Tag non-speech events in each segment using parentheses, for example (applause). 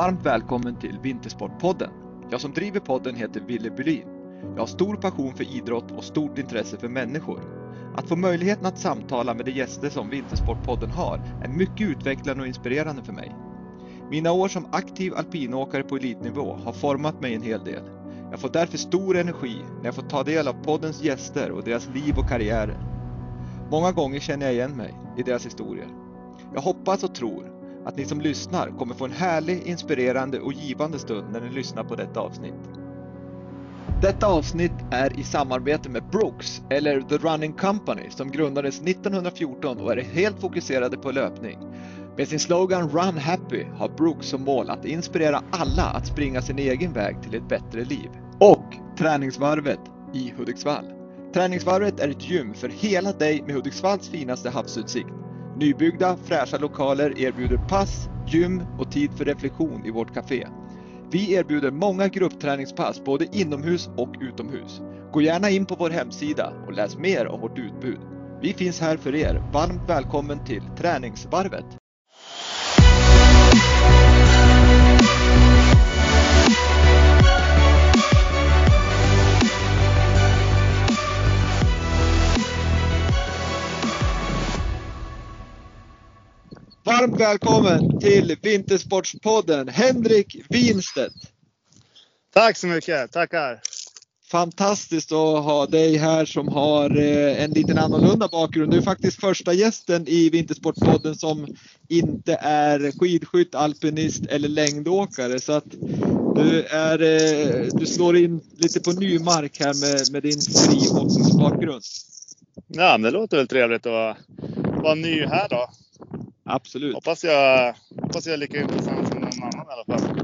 Varmt välkommen till Vintersportpodden. Jag som driver podden heter Ville Bylin. Jag har stor passion för idrott och stort intresse för människor. Att få möjligheten att samtala med de gäster som Vintersportpodden har är mycket utvecklande och inspirerande för mig. Mina år som aktiv alpinåkare på elitnivå har format mig en hel del. Jag får därför stor energi när jag får ta del av poddens gäster och deras liv och karriärer. Många gånger känner jag igen mig i deras historier. Jag hoppas och tror att ni som lyssnar kommer få en härlig, inspirerande och givande stund när ni lyssnar på detta avsnitt. Detta avsnitt är i samarbete med Brooks, eller The Running Company, som grundades 1914 och är helt fokuserade på löpning. Med sin slogan Run Happy har Brooks som mål att inspirera alla att springa sin egen väg till ett bättre liv. Och Träningsvarvet i Hudiksvall. Träningsvarvet är ett gym för hela dig med Hudiksvalls finaste havsutsikt. Nybyggda, fräscha lokaler erbjuder pass, gym och tid för reflektion i vårt café. Vi erbjuder många gruppträningspass både inomhus och utomhus. Gå gärna in på vår hemsida och läs mer om vårt utbud. Vi finns här för er. Varmt välkommen till Träningsvarvet! Varmt välkommen till Vintersportspodden Henrik Winstedt. Tack så mycket, tackar. Fantastiskt att ha dig här som har eh, en liten annorlunda bakgrund. Du är faktiskt första gästen i Vintersportpodden som inte är skidskytt, alpinist eller längdåkare. Så att du, är, eh, du slår in lite på ny mark här med, med din friåkningsbakgrund. Ja, det låter väl trevligt att vara ny här då. Absolut. Hoppas jag, hoppas jag är lika intressant som någon annan i alla fall.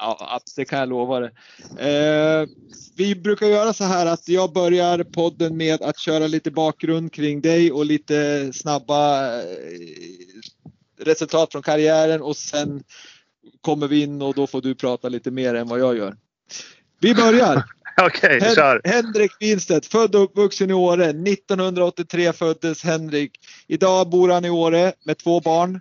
Ja, det kan jag lova dig. Eh, vi brukar göra så här att jag börjar podden med att köra lite bakgrund kring dig och lite snabba eh, resultat från karriären och sen kommer vi in och då får du prata lite mer än vad jag gör. Vi börjar! (laughs) Okej, okay, kör! Henrik Winstedt, född och uppvuxen i Åre. 1983 föddes Henrik. Idag bor han i Åre med två barn.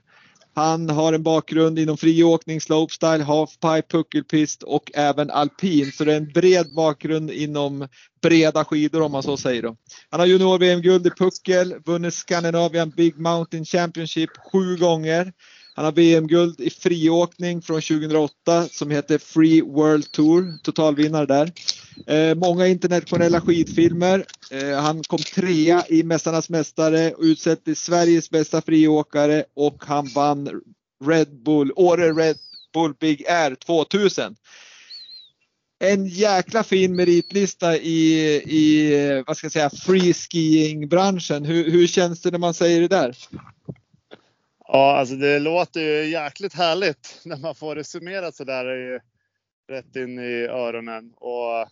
Han har en bakgrund inom friåkning, slopestyle, halfpipe, puckelpist och även alpin. Så det är en bred bakgrund inom breda skidor om man så säger. Då. Han har junior-VM-guld i puckel, vunnit Scandinavian Big Mountain Championship sju gånger. Han har VM-guld i friåkning från 2008 som heter Free World Tour, totalvinnare där. Eh, många internationella skidfilmer. Eh, han kom trea i Mästarnas Mästare, och utsedd till Sveriges bästa friåkare och han vann Red Bull, Åre Red Bull Big Air 2000. En jäkla fin meritlista i, i vad ska jag säga, freeskiing branschen. Hur, hur känns det när man säger det där? Ja, alltså det låter ju jäkligt härligt när man får det summerat så där. rätt in i öronen. Och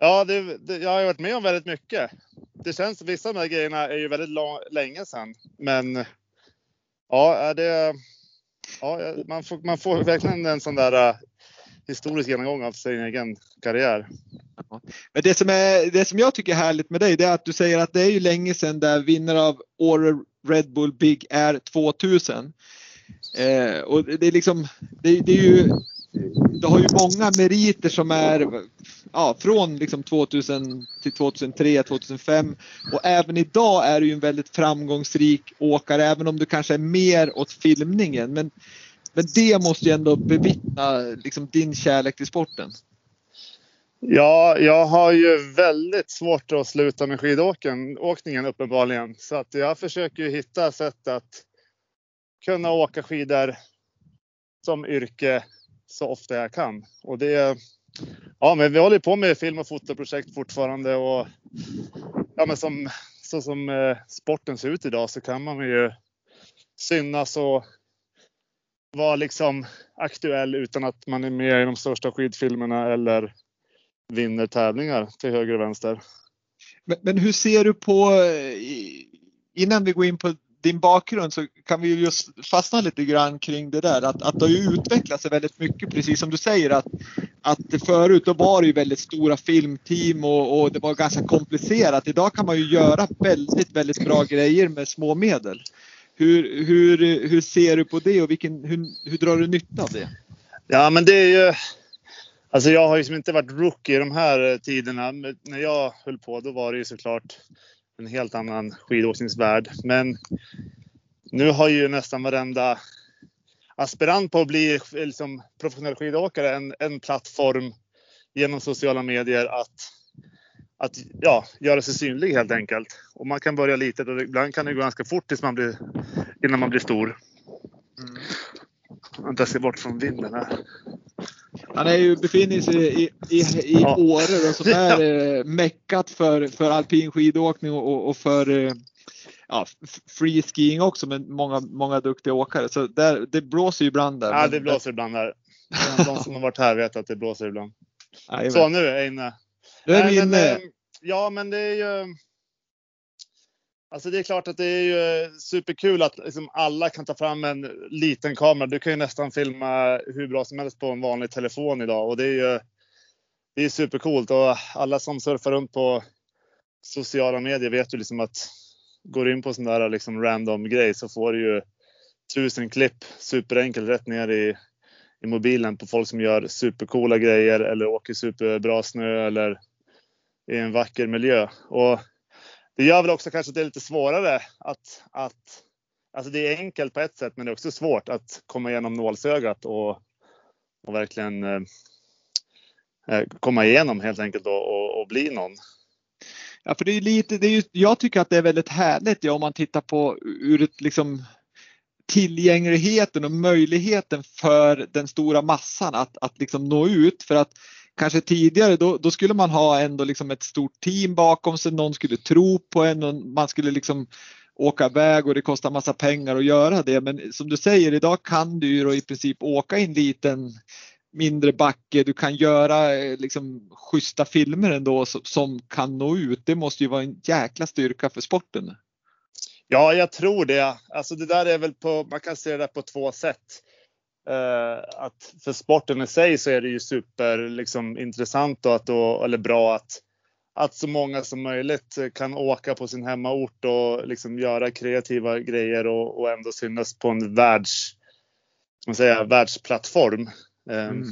ja, det, det, jag har varit med om väldigt mycket. Det känns, vissa av de här grejerna är ju väldigt lång, länge sedan. Men ja, det, ja man, får, man får verkligen en sån där uh, historisk genomgång av sin egen karriär. Men det som, är, det som jag tycker är härligt med dig det är att du säger att det är ju länge sedan där vinnare av Åre Red Bull Big Air 2000. Eh, och det är liksom, det, det, är ju, du har ju många meriter som är ja, från liksom 2000 till 2003, 2005 och även idag är du ju en väldigt framgångsrik åkare även om du kanske är mer åt filmningen. Men, men det måste ju ändå bevittna liksom din kärlek till sporten. Ja, jag har ju väldigt svårt att sluta med skidåkningen uppenbarligen. Så att jag försöker ju hitta sätt att kunna åka skidor som yrke så ofta jag kan. Och det, ja, men vi håller på med film och fotoprojekt fortfarande och ja, men som, så som eh, sporten ser ut idag så kan man ju synas och vara liksom aktuell utan att man är med i de största skidfilmerna eller vinner tävlingar till höger och vänster. Men, men, hur ser du på, eh, innan vi går in på din bakgrund så kan vi just fastna lite grann kring det där att, att det har ju utvecklat sig väldigt mycket precis som du säger att, att förut då var det ju väldigt stora filmteam och, och det var ganska komplicerat. Idag kan man ju göra väldigt, väldigt bra grejer med små medel. Hur, hur, hur ser du på det och vilken, hur, hur drar du nytta av det? Ja, men det är ju. Alltså jag har ju inte varit rookie i de här eh, tiderna. Men när jag höll på då var det ju såklart en helt annan skidåkningsvärld. Men nu har ju nästan varenda aspirant på att bli liksom, professionell skidåkare en, en plattform genom sociala medier att, att ja, göra sig synlig helt enkelt. Och man kan börja litet och ibland kan det gå ganska fort tills man blir, innan man blir stor. Mm. Vänta, se bort från vinden här. Han är ju, befinner sig i, i, i ja. Åre som är eh, meckat för, för alpin skidåkning och, och för eh, ja, free skiing också med många, många duktiga åkare. Så där, det blåser ju ibland där. Ja, det blåser ibland där. (laughs) De som har varit här vet att det blåser ibland. Aj, så nu är jag inne. Nu är vi inne. Men, eh, ja, men det är ju. Alltså det är klart att det är ju eh, superkul att liksom alla kan ta fram en liten kamera. Du kan ju nästan filma hur bra som helst på en vanlig telefon idag och det är ju det är supercoolt och alla som surfar runt på sociala medier vet ju liksom att går in på sån där liksom random grej så får du ju tusen klipp superenkelt rätt ner i, i mobilen på folk som gör supercoola grejer eller åker superbra snö eller i en vacker miljö. Och det gör väl också kanske att det är lite svårare att, att Alltså det är enkelt på ett sätt men det är också svårt att komma igenom nålsögat och, och verkligen eh, eh komma igenom helt enkelt och, och, och bli någon. Ja, för det är lite, det är ju, jag tycker att det är väldigt härligt ja, om man tittar på ur ett liksom tillgängligheten och möjligheten för den stora massan att, att liksom nå ut. För att kanske tidigare då, då skulle man ha ändå liksom ett stort team bakom sig, någon skulle tro på en och man skulle liksom åka iväg och det kostar massa pengar att göra det. Men som du säger, idag kan du ju i princip åka i en liten mindre backe, du kan göra eh, liksom schyssta filmer ändå som kan nå ut. Det måste ju vara en jäkla styrka för sporten. Ja, jag tror det. Alltså det där är väl på, man kan se det på två sätt. Uh, att för sporten i sig så är det ju super liksom, intressant och att då, eller bra att, att så många som möjligt kan åka på sin hemmaort och liksom göra kreativa grejer och, och ändå synas på en världs, man säga, världsplattform. Ehm, mm.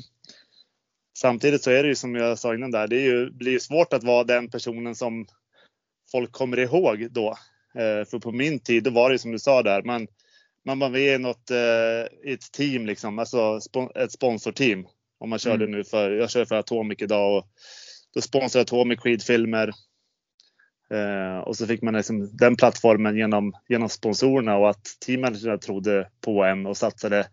Samtidigt så är det ju som jag sa innan där, det ju, blir ju svårt att vara den personen som folk kommer ihåg då. Eh, för på min tid, då var det som du sa där, man, man var med i något, eh, ett team liksom, alltså ett sponsorteam. Om man körde mm. nu för, jag kör för Atomic idag och då sponsrade Atomic skidfilmer. Eh, och så fick man liksom den plattformen genom, genom sponsorerna och att teammanagerna trodde på en och satsade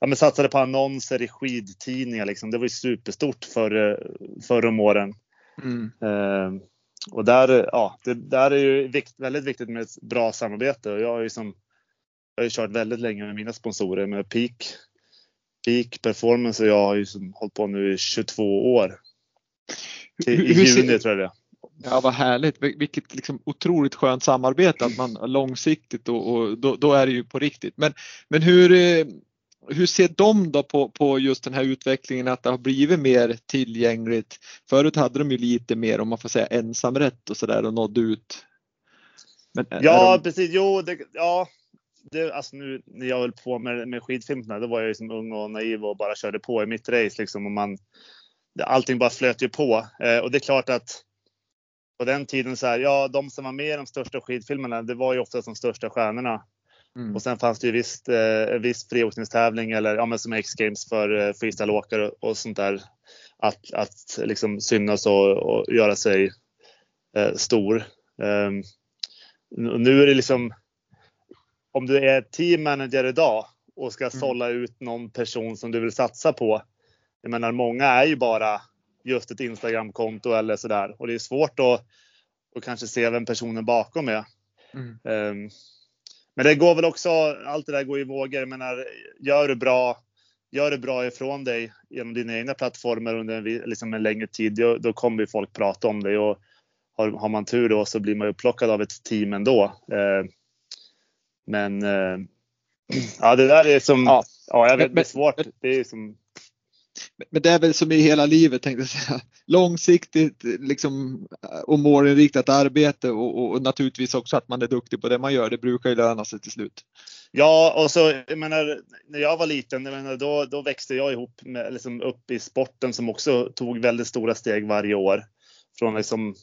ja, men satsade på annonser i skidtidningar. Liksom. Det var ju superstort för, förr om åren. Mm. Eh, och där, ja, det där är ju vikt, väldigt viktigt med ett bra samarbete. Och jag har ju som, jag har ju kört väldigt länge med mina sponsorer med Peak, Peak Performance och jag har ju hållit på nu i 22 år. I, i juni tror jag det Ja, vad härligt. Vilket liksom otroligt skönt samarbete att man långsiktigt och, och då, då, är det ju på riktigt. Men, men hur, eh, hur ser de då på, på just den här utvecklingen att det har blivit mer tillgängligt? Förut hade de ju lite mer, om man får säga ensamrätt och sådär och nådde ut. Men ja, de... precis. Jo, det, ja. Det, alltså nu när jag höll på med, med skidfilmerna, då var jag ju som ung och naiv och bara körde på i mitt race liksom. Och man, allting bara flöt ju på. Eh, och det är klart att på den tiden så här, ja, de som var med i de största skidfilmerna, det var ju ofta de största stjärnorna. Mm. Och sen fanns det ju visst, eh, viss friåkningstävling eller ja, men som X-games för eh, freestyleåkare och, och sånt där. Att, att liksom synas och, och göra sig eh, stor. Um, nu är det liksom om du är team manager idag och ska mm. sålla ut någon person som du vill satsa på. Jag menar, många är ju bara just ett Instagramkonto eller sådär och det är svårt att, att kanske se vem personen bakom är. Mm. Um, men det går väl också, allt det där går i vågor. Jag menar, gör du bra, gör du bra ifrån dig genom dina egna plattformar under en, liksom en längre tid, då, då kommer ju folk prata om dig. Och har, har, man tur då så blir man upplockad av ett team ändå. Eh, men eh, (clears throat) ja, det där är som, ja, ja jag vet, det är svårt. Det är som Men det är väl som i hela livet tänkte jag säga. Långsiktigt liksom, och målinriktat arbete och, och, och, naturligtvis också att man är duktig på det man gör. Det brukar ju löna sig till slut. Ja, och så jag menar, när jag var liten, jag menar, då, då växte jag ihop med, liksom, upp i sporten som också tog väldigt stora steg varje år. Från liksom,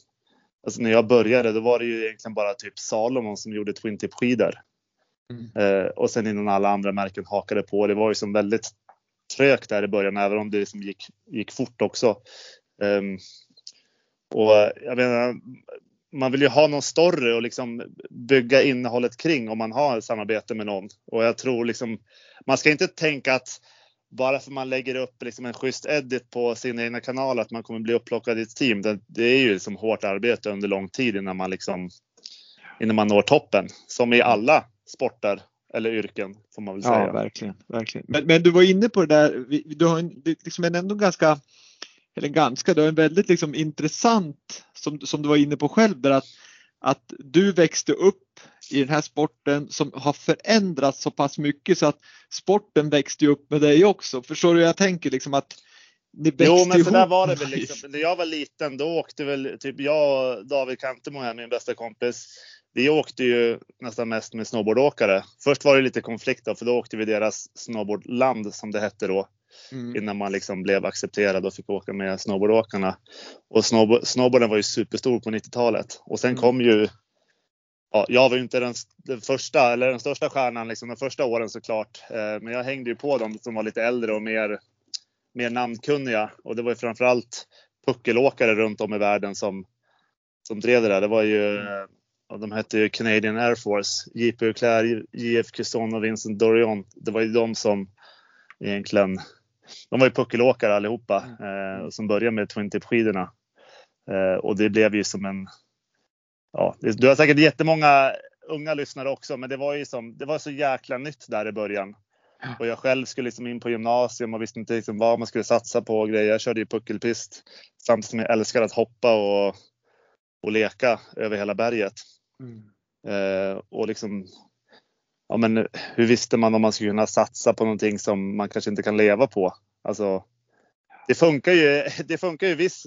alltså när jag började, då var det ju egentligen bara typ Salomon som gjorde twin tip skidor. Mm. Eh, och sen innan alla andra märken hakade på. Det var ju som väldigt trögt där i början, även om det liksom gick, gick fort också. Eh, och jag menar, man vill ju ha någon större och liksom bygga innehållet kring om man har samarbete med någon. Och jag tror liksom, man ska inte tänka att bara för man lägger upp liksom en schysst edit på sin egna kanal att man kommer bli upplockad i ett team. Det, det är ju liksom hårt arbete under lång tid innan man liksom innan man når toppen. Som i alla sporter eller yrken får man väl säga. Ja, verkligen. verkligen. Men, men du var inne på det där, du har en, liksom en ändå ganska, eller ganska, du har en väldigt liksom intressant, som, som du var inne på själv, där att, att du växte upp i den här sporten som har förändrats så pass mycket så att sporten växte upp med dig också. Förstår du hur jag tänker liksom att Jo, men så där var det väl liksom. När jag var liten, då åkte väl typ jag och David Kantemo här, min bästa kompis, vi åkte ju nästan mest med snowboardåkare. Först var det lite konflikt då, för då åkte vi deras snowboardland som det hette då. Mm. Innan man liksom blev accepterad och fick åka med snowboardåkarna. Och snowboard, snowboarden var ju superstor på 90-talet. Och sen mm. kom ju Ja, jag var ju inte den, den, första eller den största stjärnan liksom de första åren såklart. Eh, men jag hängde ju på dem som var lite äldre och mer, mer namnkunniga. Och det var ju framförallt puckelåkare runt om i världen som, som drev det där. Det var ju mm och de hette ju Canadian Air Force. J.P. Leclerc, J.F. Cusson och Vincent Dorion. Det var ju de som egentligen, de var ju puckelåkare allihopa eh, som började med Twin Tip skidorna. Eh, och det blev ju som en, ja, du har säkert jättemånga unga lyssnare också, men det var ju som, det var så jäkla nytt där i början. Och jag själv skulle liksom in på gymnasium och visste inte liksom vad man skulle satsa på och grejer. Jag körde ju puckelpist samtidigt som jag älskar att hoppa och, och leka över hela berget. Mm. Eh, och liksom, ja men hur visste man om man skulle kunna satsa på någonting som man kanske inte kan leva på? Alltså, det funkar ju, (laughs) det funkar ju viss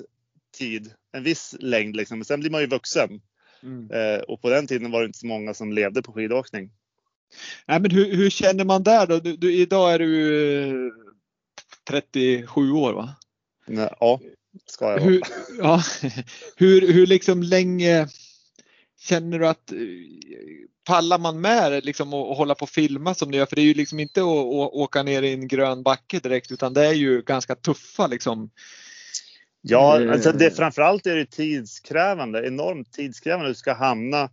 tid, en viss längd liksom, men sen blir man ju vuxen. Mm. Eh, och på den tiden var det inte så många som levde på skidåkning. Nej, men hur, hur känner man där då? Du, du, idag är du 37 eh, år va? Ja, ska jag vara. Hur, ja, (laughs) hur, hur liksom länge Känner du att eh, pallar man med liksom och, och hålla på och filma som ni gör? För det är ju liksom inte att, att åka ner i en grön backe direkt utan det är ju ganska tuffa liksom. Ja, eh, alltså det, framförallt är det tidskrävande, enormt tidskrävande. Du ska hamna,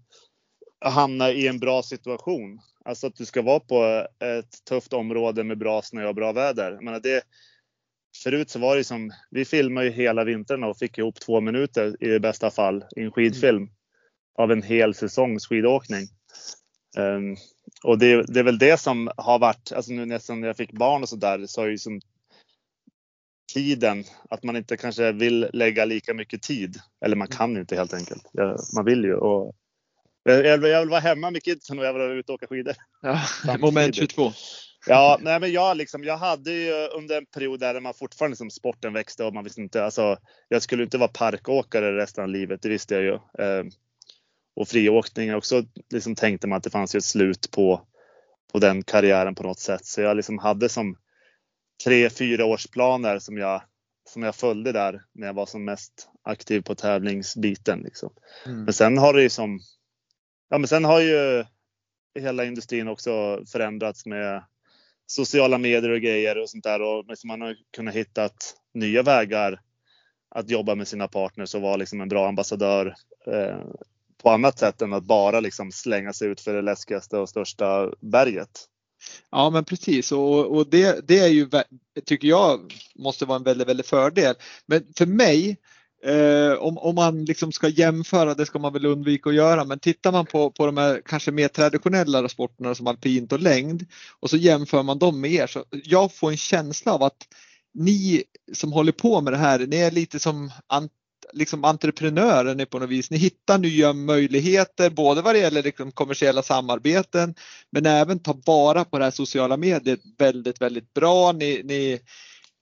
hamna i en bra situation. Alltså att du ska vara på ett tufft område med bra snö och bra väder. Jag menar det, förut så var det som, vi filmade ju hela vintern och fick ihop två minuter i bästa fall i en skidfilm av en hel säsongs skidåkning. Um, och det, det, är väl det som har varit, alltså nu nästan när jag fick barn och så där så har ju som tiden, att man inte kanske vill lägga lika mycket tid. Eller man kan inte helt enkelt. Man vill ju. Och jag, vill, jag vill vara hemma med kidsen och jag vill ut och åka skidor. Ja, (laughs) moment 22. Ja, nej, men jag, liksom, jag hade ju under en period där man fortfarande som sporten växte och man visste inte, alltså, jag skulle inte vara parkåkare resten av livet, det visste jag ju. Um, och friåkning också liksom tänkte man att det fanns ju ett slut på, på den karriären på något sätt. Så jag liksom hade som tre, fyra årsplaner som jag, som jag följde där när jag var som mest aktiv på tävlingsbiten. Liksom. Mm. Men sen har det ju som, ja men sen har ju hela industrin också förändrats med sociala medier och grejer och sånt där och liksom man har kunnat hitta nya vägar att jobba med sina partners och vara liksom en bra ambassadör eh, på annat sätt än att bara liksom slänga sig ut för det läskigaste och största berget. Ja men precis och, och det, det är ju, tycker jag, måste vara en väldigt, väldigt fördel. Men för mig, eh, om, om man liksom ska jämföra, det ska man väl undvika att göra, men tittar man på, på de här kanske mer traditionella sporterna som alpint och längd och så jämför man dem med er så jag får en känsla av att ni som håller på med det här, ni är lite som liksom entreprenörer på något vis. Ni hittar nya möjligheter både vad det gäller liksom kommersiella samarbeten men även ta vara på det här sociala mediet väldigt, väldigt bra. Ni, ni,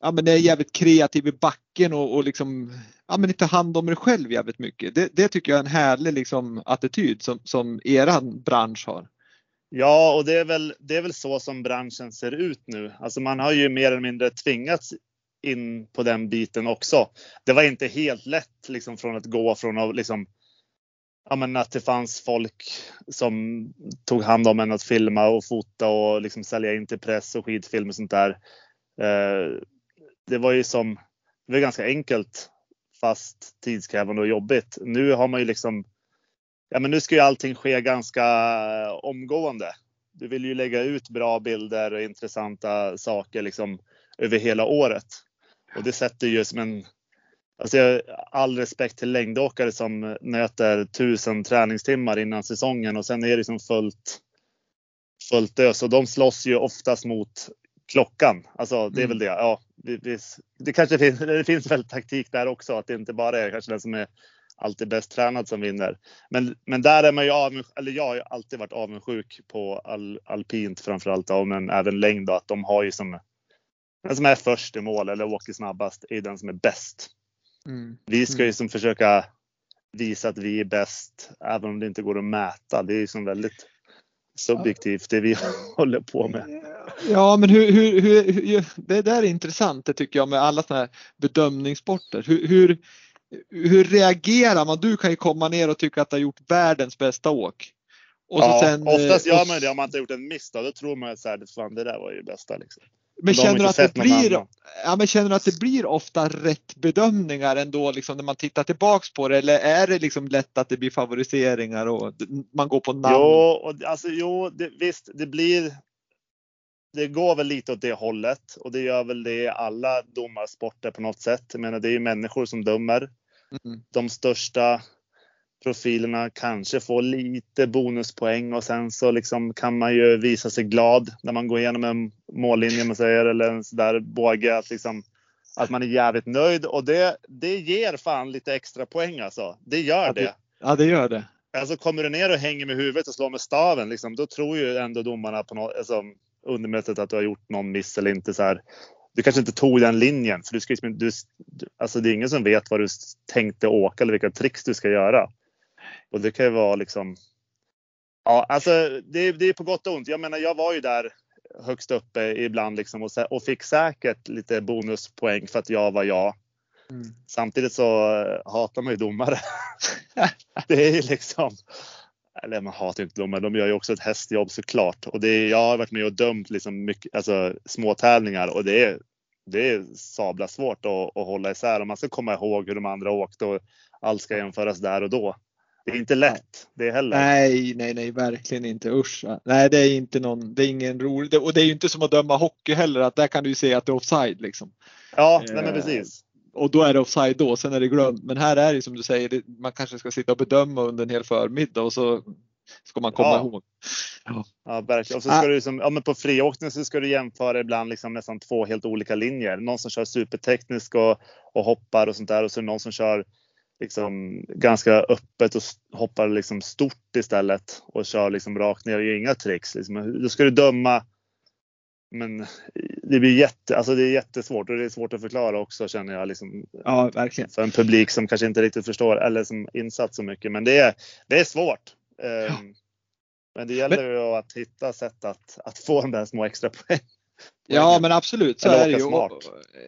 ja, men är jävligt kreativ i backen och, och liksom, ja, men tar hand om dig själv jävligt mycket. Det, det tycker jag är en härlig liksom, attityd som, som eran bransch har. Ja, och det är, väl, det är väl så som branschen ser ut nu. Alltså man har ju mer eller mindre tvingats in på den biten också. Det var inte helt lätt liksom från att gå från att liksom ja, men att det fanns folk som tog hand om en att filma och fota och liksom sälja in till press och skidfilm och sånt där. Eh, det var ju som, det var ganska enkelt fast tidskrävande och jobbigt. Nu har man ju liksom, ja men nu ska ju allting ske ganska eh, omgående. Du vill ju lägga ut bra bilder och intressanta saker liksom över hela året. Och det sätter ju som en Alltså all respekt till längdåkare som nöter tusen träningstimmar innan säsongen och sen är det som fullt, fullt ös. Och de slåss ju oftast mot klockan. Alltså det är mm. väl det. Ja, det, det, kanske finns, det finns väl taktik där också. Att det inte bara är kanske den som är alltid bäst tränad som vinner. Men, men där är man ju avundsjuk, eller jag har ju alltid varit avundsjuk på all, alpint framförallt, men även längd. Då, att de har ju som den som är först i mål eller åker snabbast är den som är bäst. Mm. Vi ska ju mm. som försöka visa att vi är bäst, även om det inte går att mäta. Det är ju som väldigt subjektivt det vi (laughs) håller på med. Ja, men hur, hur, hur, det där är intressant det tycker jag med alla sådana här bedömningssporter. Hur, hur, hur reagerar man? Du kan ju komma ner och tycka att du har gjort världens bästa åk. Och ja, sen, oftast gör man det om man inte har gjort en miss då. Då tror man att så här, fan, det där var ju bästa. Liksom. Men känner, du att det blir, ja, men känner du att det blir ofta rätt bedömningar ändå liksom när man tittar tillbaks på det? Eller är det liksom lätt att det blir favoriseringar och man går på namn? Jo, och, alltså, jo det, visst, det blir. Det går väl lite åt det hållet och det gör väl det i alla domarsporter på något sätt. Jag menar, det är ju människor som dömer. Mm. De största profilerna kanske får lite bonuspoäng och sen så liksom kan man ju visa sig glad när man går igenom en mållinje man säger eller en sådär båge att liksom att man är jävligt nöjd och det, det ger fan lite extra poäng alltså. Det gör det. Ja, det gör det. Alltså kommer du ner och hänger med huvudet och slår med staven liksom, då tror ju ändå domarna på något, alltså, undermedvetet att du har gjort någon miss eller inte så här. Du kanske inte tog den linjen för du ska du, alltså det är ingen som vet vad du tänkte åka eller vilka tricks du ska göra. Och det kan ju vara liksom. Ja, alltså det, det är på gott och ont. Jag menar, jag var ju där högst uppe ibland liksom och, och fick säkert lite bonuspoäng för att jag var jag. Mm. Samtidigt så hatar man ju domare. (laughs) det är ju liksom. Eller man hatar inte domare, de gör ju också ett hästjobb såklart. Och det är, jag har varit med och dömt liksom mycket, alltså, små tävlingar och det är, det är sabla svårt att, att hålla isär. Och man ska komma ihåg hur de andra åkte och allt ska jämföras där och då. Det är inte lätt det heller. Nej, nej, nej, verkligen inte. Usch. Nej, det är inte någon, det är ingen rolig, och det är ju inte som att döma hockey heller, att där kan du ju se att det är offside liksom. Ja, nej, men precis. Eh, och då är det offside då, sen är det glömt. Men här är det som du säger, det, man kanske ska sitta och bedöma under en hel förmiddag och så ska man komma ja. ihåg. Ja, ja verkligen. Och så ska ah. du som, ja, men på friåkning så ska du jämföra ibland liksom nästan två helt olika linjer. Någon som kör superteknisk och, och hoppar och sånt där och så är det någon som kör liksom ganska öppet och hoppar liksom stort istället och kör liksom rakt ner och gör inga tricks. Liksom. Då ska du döma. Men det blir jätte, alltså det är jättesvårt och det är svårt att förklara också känner jag. Liksom, ja, verkligen. För en publik som kanske inte riktigt förstår eller som insatt så mycket. Men det är, det är svårt. Ja. Ehm, men det gäller ju men... att hitta sätt att, att få de där små extra poäng. Ja men absolut så är det ju. Smart.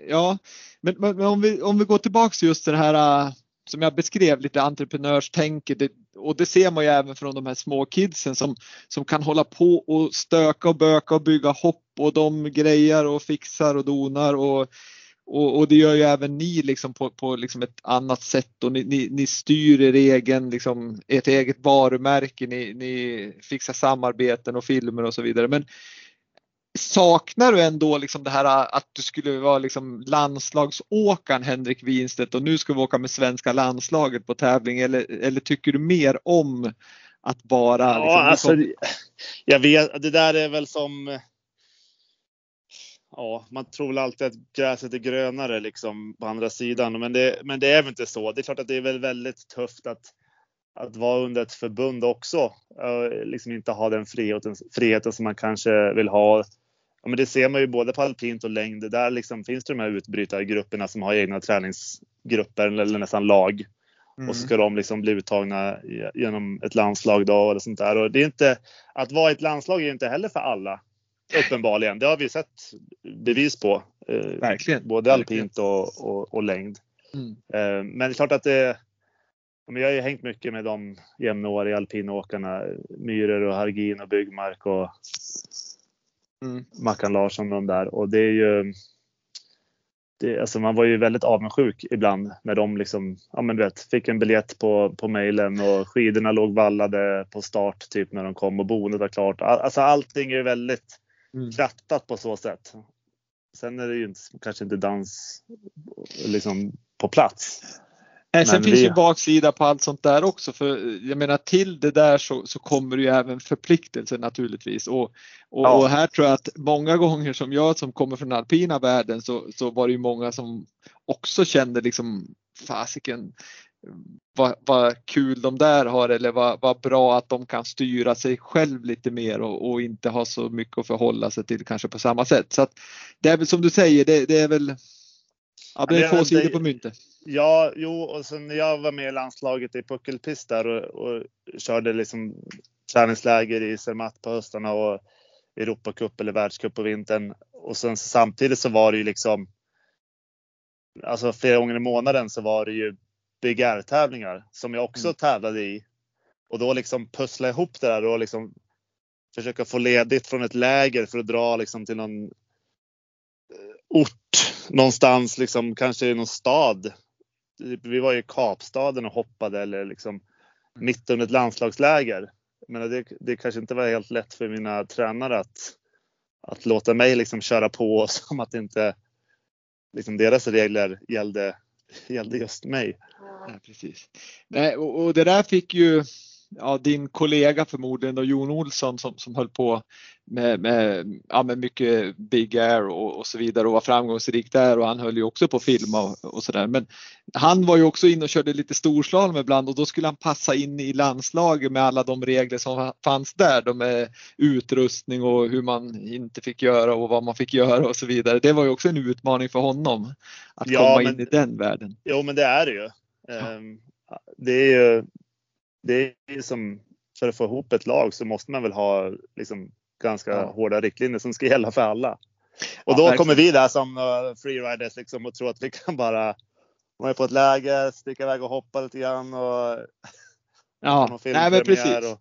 Ja, men, men, om, vi, om vi går tillbaks just till det här som jag beskrev lite entreprenörstänket och det ser man ju även från de här små kidsen som, som kan hålla på och stöka och böka och bygga hopp och de grejer och fixar och donar. Och, och, och det gör ju även ni liksom på, på liksom ett annat sätt. Och ni, ni, ni styr er egen, liksom, ert eget varumärke, ni, ni fixar samarbeten och filmer och så vidare. Men saknar du ändå liksom det här att du skulle vara liksom landslagsåkaren Henrik Winstedt och nu ska vi åka med svenska landslaget på tävling eller, eller tycker du mer om att bara? Ja, liksom, alltså, jag vet, det där är väl som Ja, man tror väl alltid att gräset är grönare liksom på andra sidan, men det, men det är väl inte så. Det är klart att det är väl väldigt tufft att, att vara under ett förbund också. Liksom inte ha den friheten, friheten som man kanske vill ha ja, men det ser man ju både på alpint och längd. Där liksom finns det de här utbrytargrupperna som har egna träningsgrupper eller nästan lag. Mm. Och så ska de liksom bli uttagna genom ett landslag då eller sånt där. Och det är inte, att vara ett landslag är inte heller för alla. Uppenbarligen. Det har vi sett bevis på. Eh, Verkligen. Både alpint och, och, och längd. Mm. Eh, men det är klart att det men jag har ju hängt mycket med de jämnåriga alpinåkarna. Myhrer och Hargin och Byggmark och mm. Mackan Larsson och de där. Och det är ju det, alltså man var ju väldigt avundsjuk ibland när de liksom, ja men du vet, fick en biljett på, på mejlen och skidorna låg vallade på start typ när de kom och boendet var klart. Alltså allting är väldigt mm. krattat på så sätt. Sen är det ju inte, kanske inte dans liksom på plats. Nej, sen finns vi... ju baksida på allt sånt där också för jag menar till det där så, så kommer ju även förpliktelser naturligtvis och, och, ja. och, här tror jag att många gånger som jag som kommer från alpina världen så, så var det ju många som också kände liksom fasiken vad, vad kul de där har eller vad, vad bra att de kan styra sig själv lite mer och, och, inte ha så mycket att förhålla sig till kanske på samma sätt. Så att det är väl som du säger, det, det är väl Ja, det är två sidor på myntet. Ja, jo, och sen när jag var med i landslaget i puckelpist där och, och körde liksom träningsläger i Zermatt på höstarna och Europacup eller världscup på vintern. Och sen samtidigt så var det ju liksom, alltså flera gånger i månaden så var det ju Big Air-tävlingar som jag också mm. tävlade i. Och då liksom pussla ihop det där och liksom försöka få ledigt från ett läger för att dra liksom till någon eh, ort någonstans, liksom, kanske i någon stad. Vi var i Kapstaden och hoppade eller liksom mm. mitt under ett landslagsläger. Men det, det kanske inte var helt lätt för mina tränare att, att låta mig liksom köra på (laughs) som att inte liksom deras regler gällde, gällde just mig. Ja, precis. Nej, och, och det där fick ju ja, din kollega förmodligen då Jon Olsson som, som höll på med, med, ja, med mycket Big Air och, och, så vidare och var framgångsrik där och han höll ju också på att filma och, och sådär. Men han var ju också inne och körde lite storslalom ibland och då skulle han passa in i landslaget med alla de regler som fanns där. De med utrustning och hur man inte fick göra och vad man fick göra och så vidare. Det var ju också en utmaning för honom att ja, komma men, in i den världen. Jo men det är det ju. Ja. Ehm, det är ju det är som för att få ihop ett lag så måste man väl ha liksom ganska ja. hårda riktlinjer som ska gälla för alla. Och då ja, kommer vi där som uh, freeriders liksom och tror att vi kan bara vara på ett läger, sticka iväg och hoppa lite grann och Ja, (laughs) nej men precis. Och...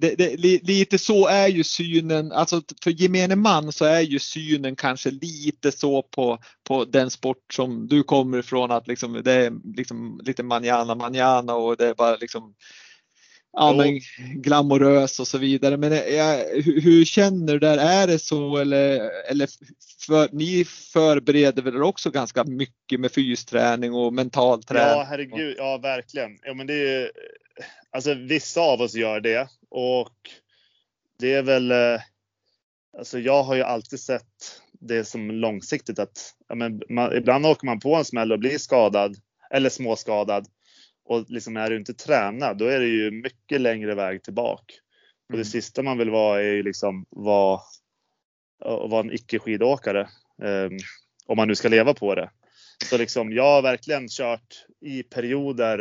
Det, det, lite så är ju synen, alltså för gemene man så är ju synen kanske lite så på, på den sport som du kommer ifrån att liksom det är liksom lite manjana manjana och det är bara liksom ja, men glamorös och så vidare. Men jag, hur, hur, känner du där? Är det så eller, eller för, ni förbereder väl också ganska mycket med fysträning och mental träning? Ja, herregud. Ja, verkligen. Ja, men det är, alltså, vissa av oss gör det och det är väl. Eh, alltså, jag har ju alltid sett det som långsiktigt att ja, men man, ibland åker man på en smäll och blir skadad eller småskadad och liksom är du inte tränad, då är det ju mycket längre väg tillbaka. Och det mm. sista man vill vara är ju liksom vara, vara en icke skidåkare. Um, om man nu ska leva på det. Så liksom, jag har verkligen kört i perioder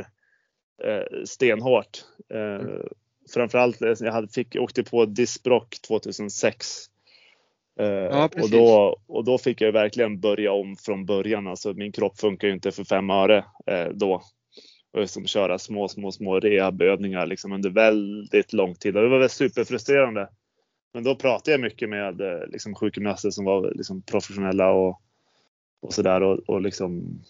uh, stenhårt. Uh, mm. Framförallt, eh, jag hade, fick, åkte på diskbrock 2006. Uh, ja, och, då, och då fick jag verkligen börja om från början. Alltså, min kropp funkar ju inte för fem öre uh, då och liksom köra små, små, små rehabövningar liksom under väldigt lång tid. Och det var väl superfrustrerande. Men då pratade jag mycket med eh, liksom, sjukgymnaster som var liksom, professionella och, och sådär och, och liksom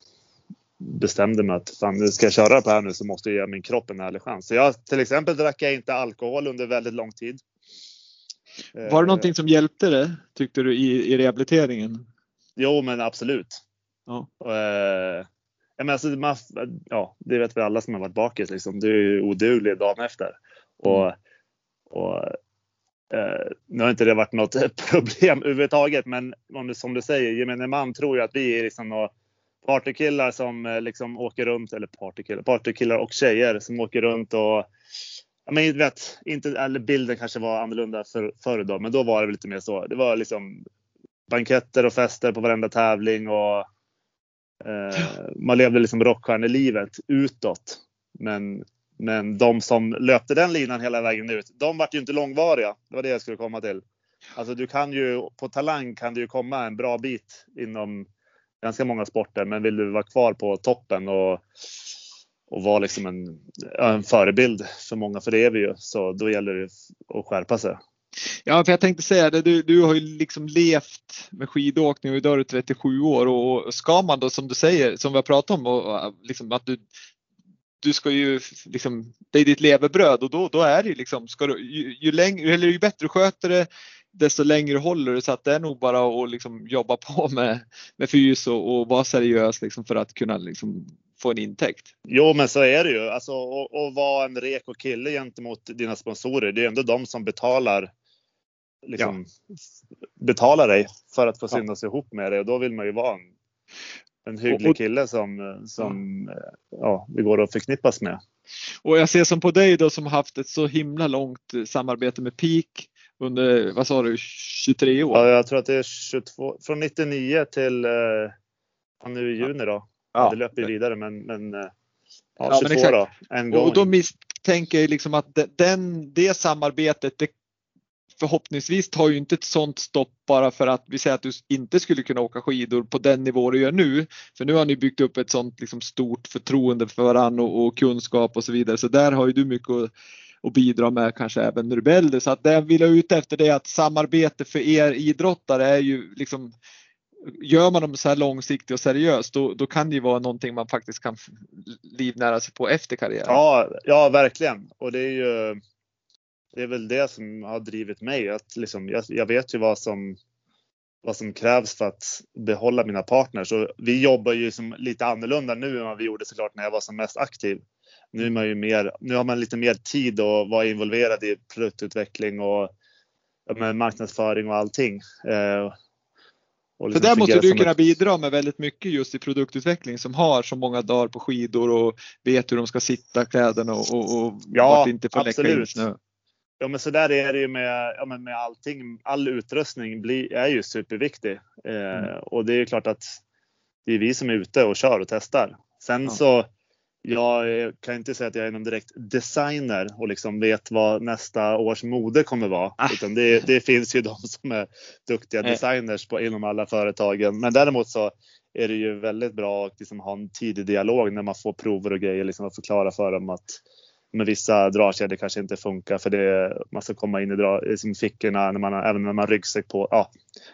bestämde mig att fan, nu ska jag köra på här nu så måste jag ge min kropp en ärlig chans. Så jag, till exempel drack jag inte alkohol under väldigt lång tid. Var det någonting som hjälpte dig tyckte du i, i rehabiliteringen? Jo, men absolut. Ja. Men alltså, man, ja, det vet vi alla som har varit bakis. Liksom. Du är ju oduglig dagen efter. Och, mm. och eh, nu har inte det varit något (laughs) problem överhuvudtaget, men om du, som du säger, gemene man tror ju att vi är liksom några partykillar som eh, liksom åker runt, eller partykillar, partykillar och tjejer som åker runt och men vet, inte, eller bilden kanske var annorlunda för, förr då, men då var det lite mer så. Det var liksom banketter och fester på varenda tävling och Eh, man levde liksom rockstjärnelivet utåt. Men, men de som löpte den linan hela vägen ut, de vart ju inte långvariga. Det var det jag skulle komma till. Alltså du kan ju, på talang kan du ju komma en bra bit inom ganska många sporter, men vill du vara kvar på toppen och och vara liksom en, en förebild för många, för det är vi ju. Så då gäller det att skärpa sig. Ja, för jag tänkte säga det, du, du har ju liksom levt med skidåkning och idag är du 37 år och ska man då som du säger, som vi har pratat om, och, äh, liksom att du, du ska ju liksom, det är ditt levebröd och då, då är det liksom, ska du, ju, ju, längre, eller ju bättre du sköter det, desto längre håller du så att det är nog bara att liksom jobba på (laughs) med, med fys och, och vara seriös liksom för att kunna liksom få en intäkt. Jo, men så är det ju. Alltså, att vara en reko kille gentemot dina sponsorer. Det är ändå de som betalar, liksom, ja. betalar dig för att få synas ja. ihop med dig och då vill man ju vara en, en hygglig och, kille som, som ja. ja, det går att förknippas med. Och jag ser som på dig då som haft ett så himla långt samarbete med Peak under, vad sa du, 23 år? Ja, jag tror att det är 22, från 99 till eh, nu i juni då. Ja. Det löper ju vidare men, men eh, ja, 22 men då. En gång. Och då misstänker jag liksom att den, det samarbetet det förhoppningsvis tar ju inte ett sånt stopp bara för att vi säger att du inte skulle kunna åka skidor på den nivå du gör nu. För nu har ni byggt upp ett sånt liksom stort förtroende för varandra och, och kunskap och så vidare. Så där har ju du mycket att, att bidra med kanske även när du blir äldre. Så att det jag vill ha ut efter det är att samarbete för er idrottare är ju liksom gör man dem så här långsiktigt och seriöst då, då kan det ju vara någonting man faktiskt kan livnära sig på efter karriären. Ja, ja verkligen. Och det är ju det är väl det som har drivit mig. Att liksom, jag, jag vet ju vad som, vad som krävs för att behålla mina partners. Och vi jobbar ju som lite annorlunda nu än vad vi gjorde såklart när jag var som mest aktiv. Nu, är man ju mer, nu har man lite mer tid att vara involverad i produktutveckling och marknadsföring och allting. Eh, så liksom där måste du kunna ett... bidra med väldigt mycket just i produktutveckling som har så många dagar på skidor och vet hur de ska sitta kläderna och, och, och ja, inte får läcka in snö. Ja men så där är det ju med, ja, med allting. All utrustning blir, är ju superviktig. Eh, mm. Och det är klart att det är vi som är ute och kör och testar. Sen ja. så jag kan inte säga att jag är någon direkt designer och liksom vet vad nästa års mode kommer vara. Ah. Utan det, det, finns ju (laughs) de som är duktiga designers på, inom alla företagen. Men däremot så är det ju väldigt bra att liksom ha en tidig dialog när man får prover och grejer. Liksom att förklara för dem att med vissa dragkedjor kanske inte funkar för det, man ska komma in i dra, liksom fickorna när man, även när man har ryggsäck på. Ja,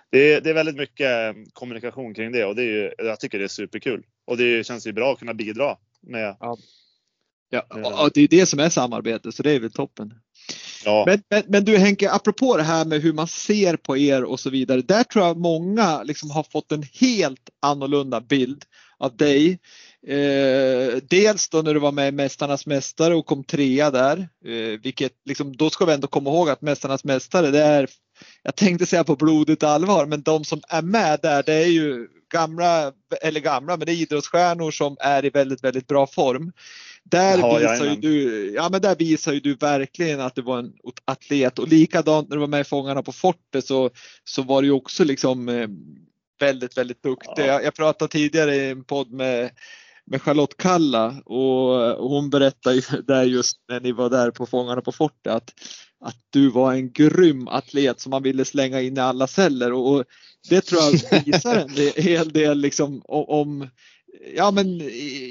det, är, det är väldigt mycket kommunikation kring det och det är ju, jag tycker det är superkul. Och det känns ju bra att kunna bidra med. Ja, ja och det är det som är samarbete så det är väl toppen. Ja. Men, men, men, du Henke, apropå det här med hur man ser på er och så vidare. Där tror jag många liksom har fått en helt annorlunda bild av dig. Eh, dels då när du var med i Mästarnas Mästare och kom trea där. Eh, vilket liksom, då ska vi ändå komma ihåg att Mästarnas Mästare det är, jag tänkte säga på blodigt allvar, men de som är med där det är ju gamla, eller gamla, men det är idrottsstjärnor som är i väldigt, väldigt bra form. Där, ja, visar ju du, ja, men där visar ju du verkligen att du var en atlet och likadant när du var med i Fångarna på fortet så, så var du också liksom eh, väldigt, väldigt duktig. Ja. Jag, jag pratade tidigare i en podd med med Charlotte Kalla och hon berättade ju (laughs) där just när ni var där på Fångarna på fortet att, att du var en grym atlet som man ville slänga in i alla celler och, det tror jag (laughs) visar en hel del liksom om ja men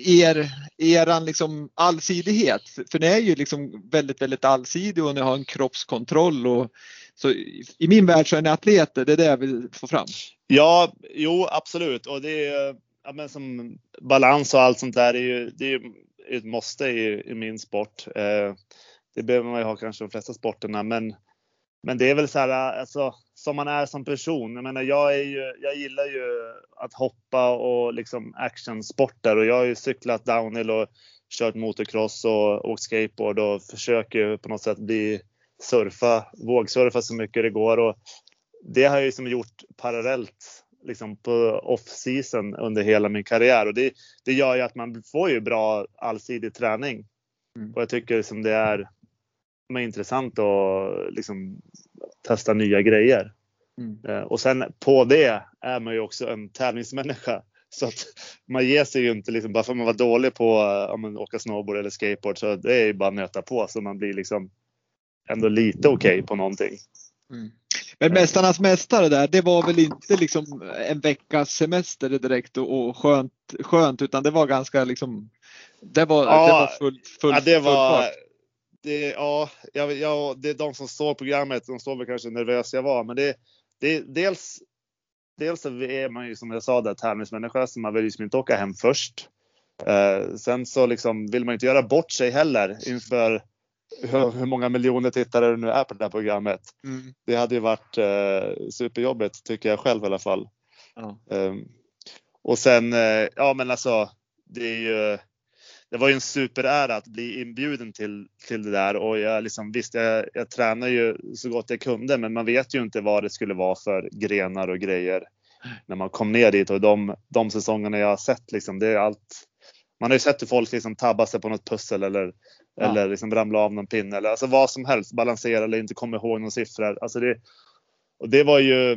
er, eran liksom allsidighet. För ni är ju liksom väldigt, väldigt allsidig och ni har en kroppskontroll och så i min värld så är ni atleter, det är det jag vill få fram. Ja, jo absolut och det är ja, men som balans och allt sånt där är ju, det är ju ett måste i, i min sport. Eh, det behöver man ju ha kanske de flesta sporterna, men, men det är väl så här, alltså, som man är som person. Jag menar, jag, är ju, jag gillar ju att hoppa och liksom actionsporter och jag har ju cyklat downhill och kört motocross och åkt skateboard och försöker på något sätt bli surfa, vågsurfa så mycket det går och det har jag ju som gjort parallellt liksom på off-season under hela min karriär och det, det gör ju att man får ju bra allsidig träning. Mm. Och jag tycker som det är är intressant att liksom testa nya grejer. Mm. Eh, och sen på det är man ju också en tävlingsmänniska. Så att man ger sig ju inte liksom, bara för att man var dålig på att ja, åka snowboard eller skateboard så det är ju bara att nöta på så man blir liksom ändå lite okej okay på någonting. Mm. Men Mästarnas Mästare där, det var väl inte liksom en veckas semester direkt och, och skönt, skönt utan det var ganska liksom det var, ja, det var full, full, ja, det var, det, ja, ja, ja, det är de som såg programmet, de såg väl kanske nervös jag var, men det, det dels dels så är man ju som jag sa där tävlingsmänniska så man vill ju inte åka hem först. Eh, sen så liksom vill man inte göra bort sig heller inför hur, många miljoner tittare det nu är på det här programmet. Mm. Det hade ju varit eh, superjobbigt tycker jag själv i alla fall. Ja. Eh, och sen, eh, ja men alltså det är ju det var ju en superära att bli inbjuden till, till det där och jag liksom, visst, jag, jag tränar ju så gott jag kunde, men man vet ju inte vad det skulle vara för grenar och grejer när man kom ner dit och de, de säsongerna jag har sett liksom, det är allt. Man har ju sett hur folk liksom tabbar sig på något pussel eller, ja. eller liksom ramlar av någon pinne eller alltså vad som helst, balansera eller inte kommer ihåg några siffror. Alltså det, och det var ju,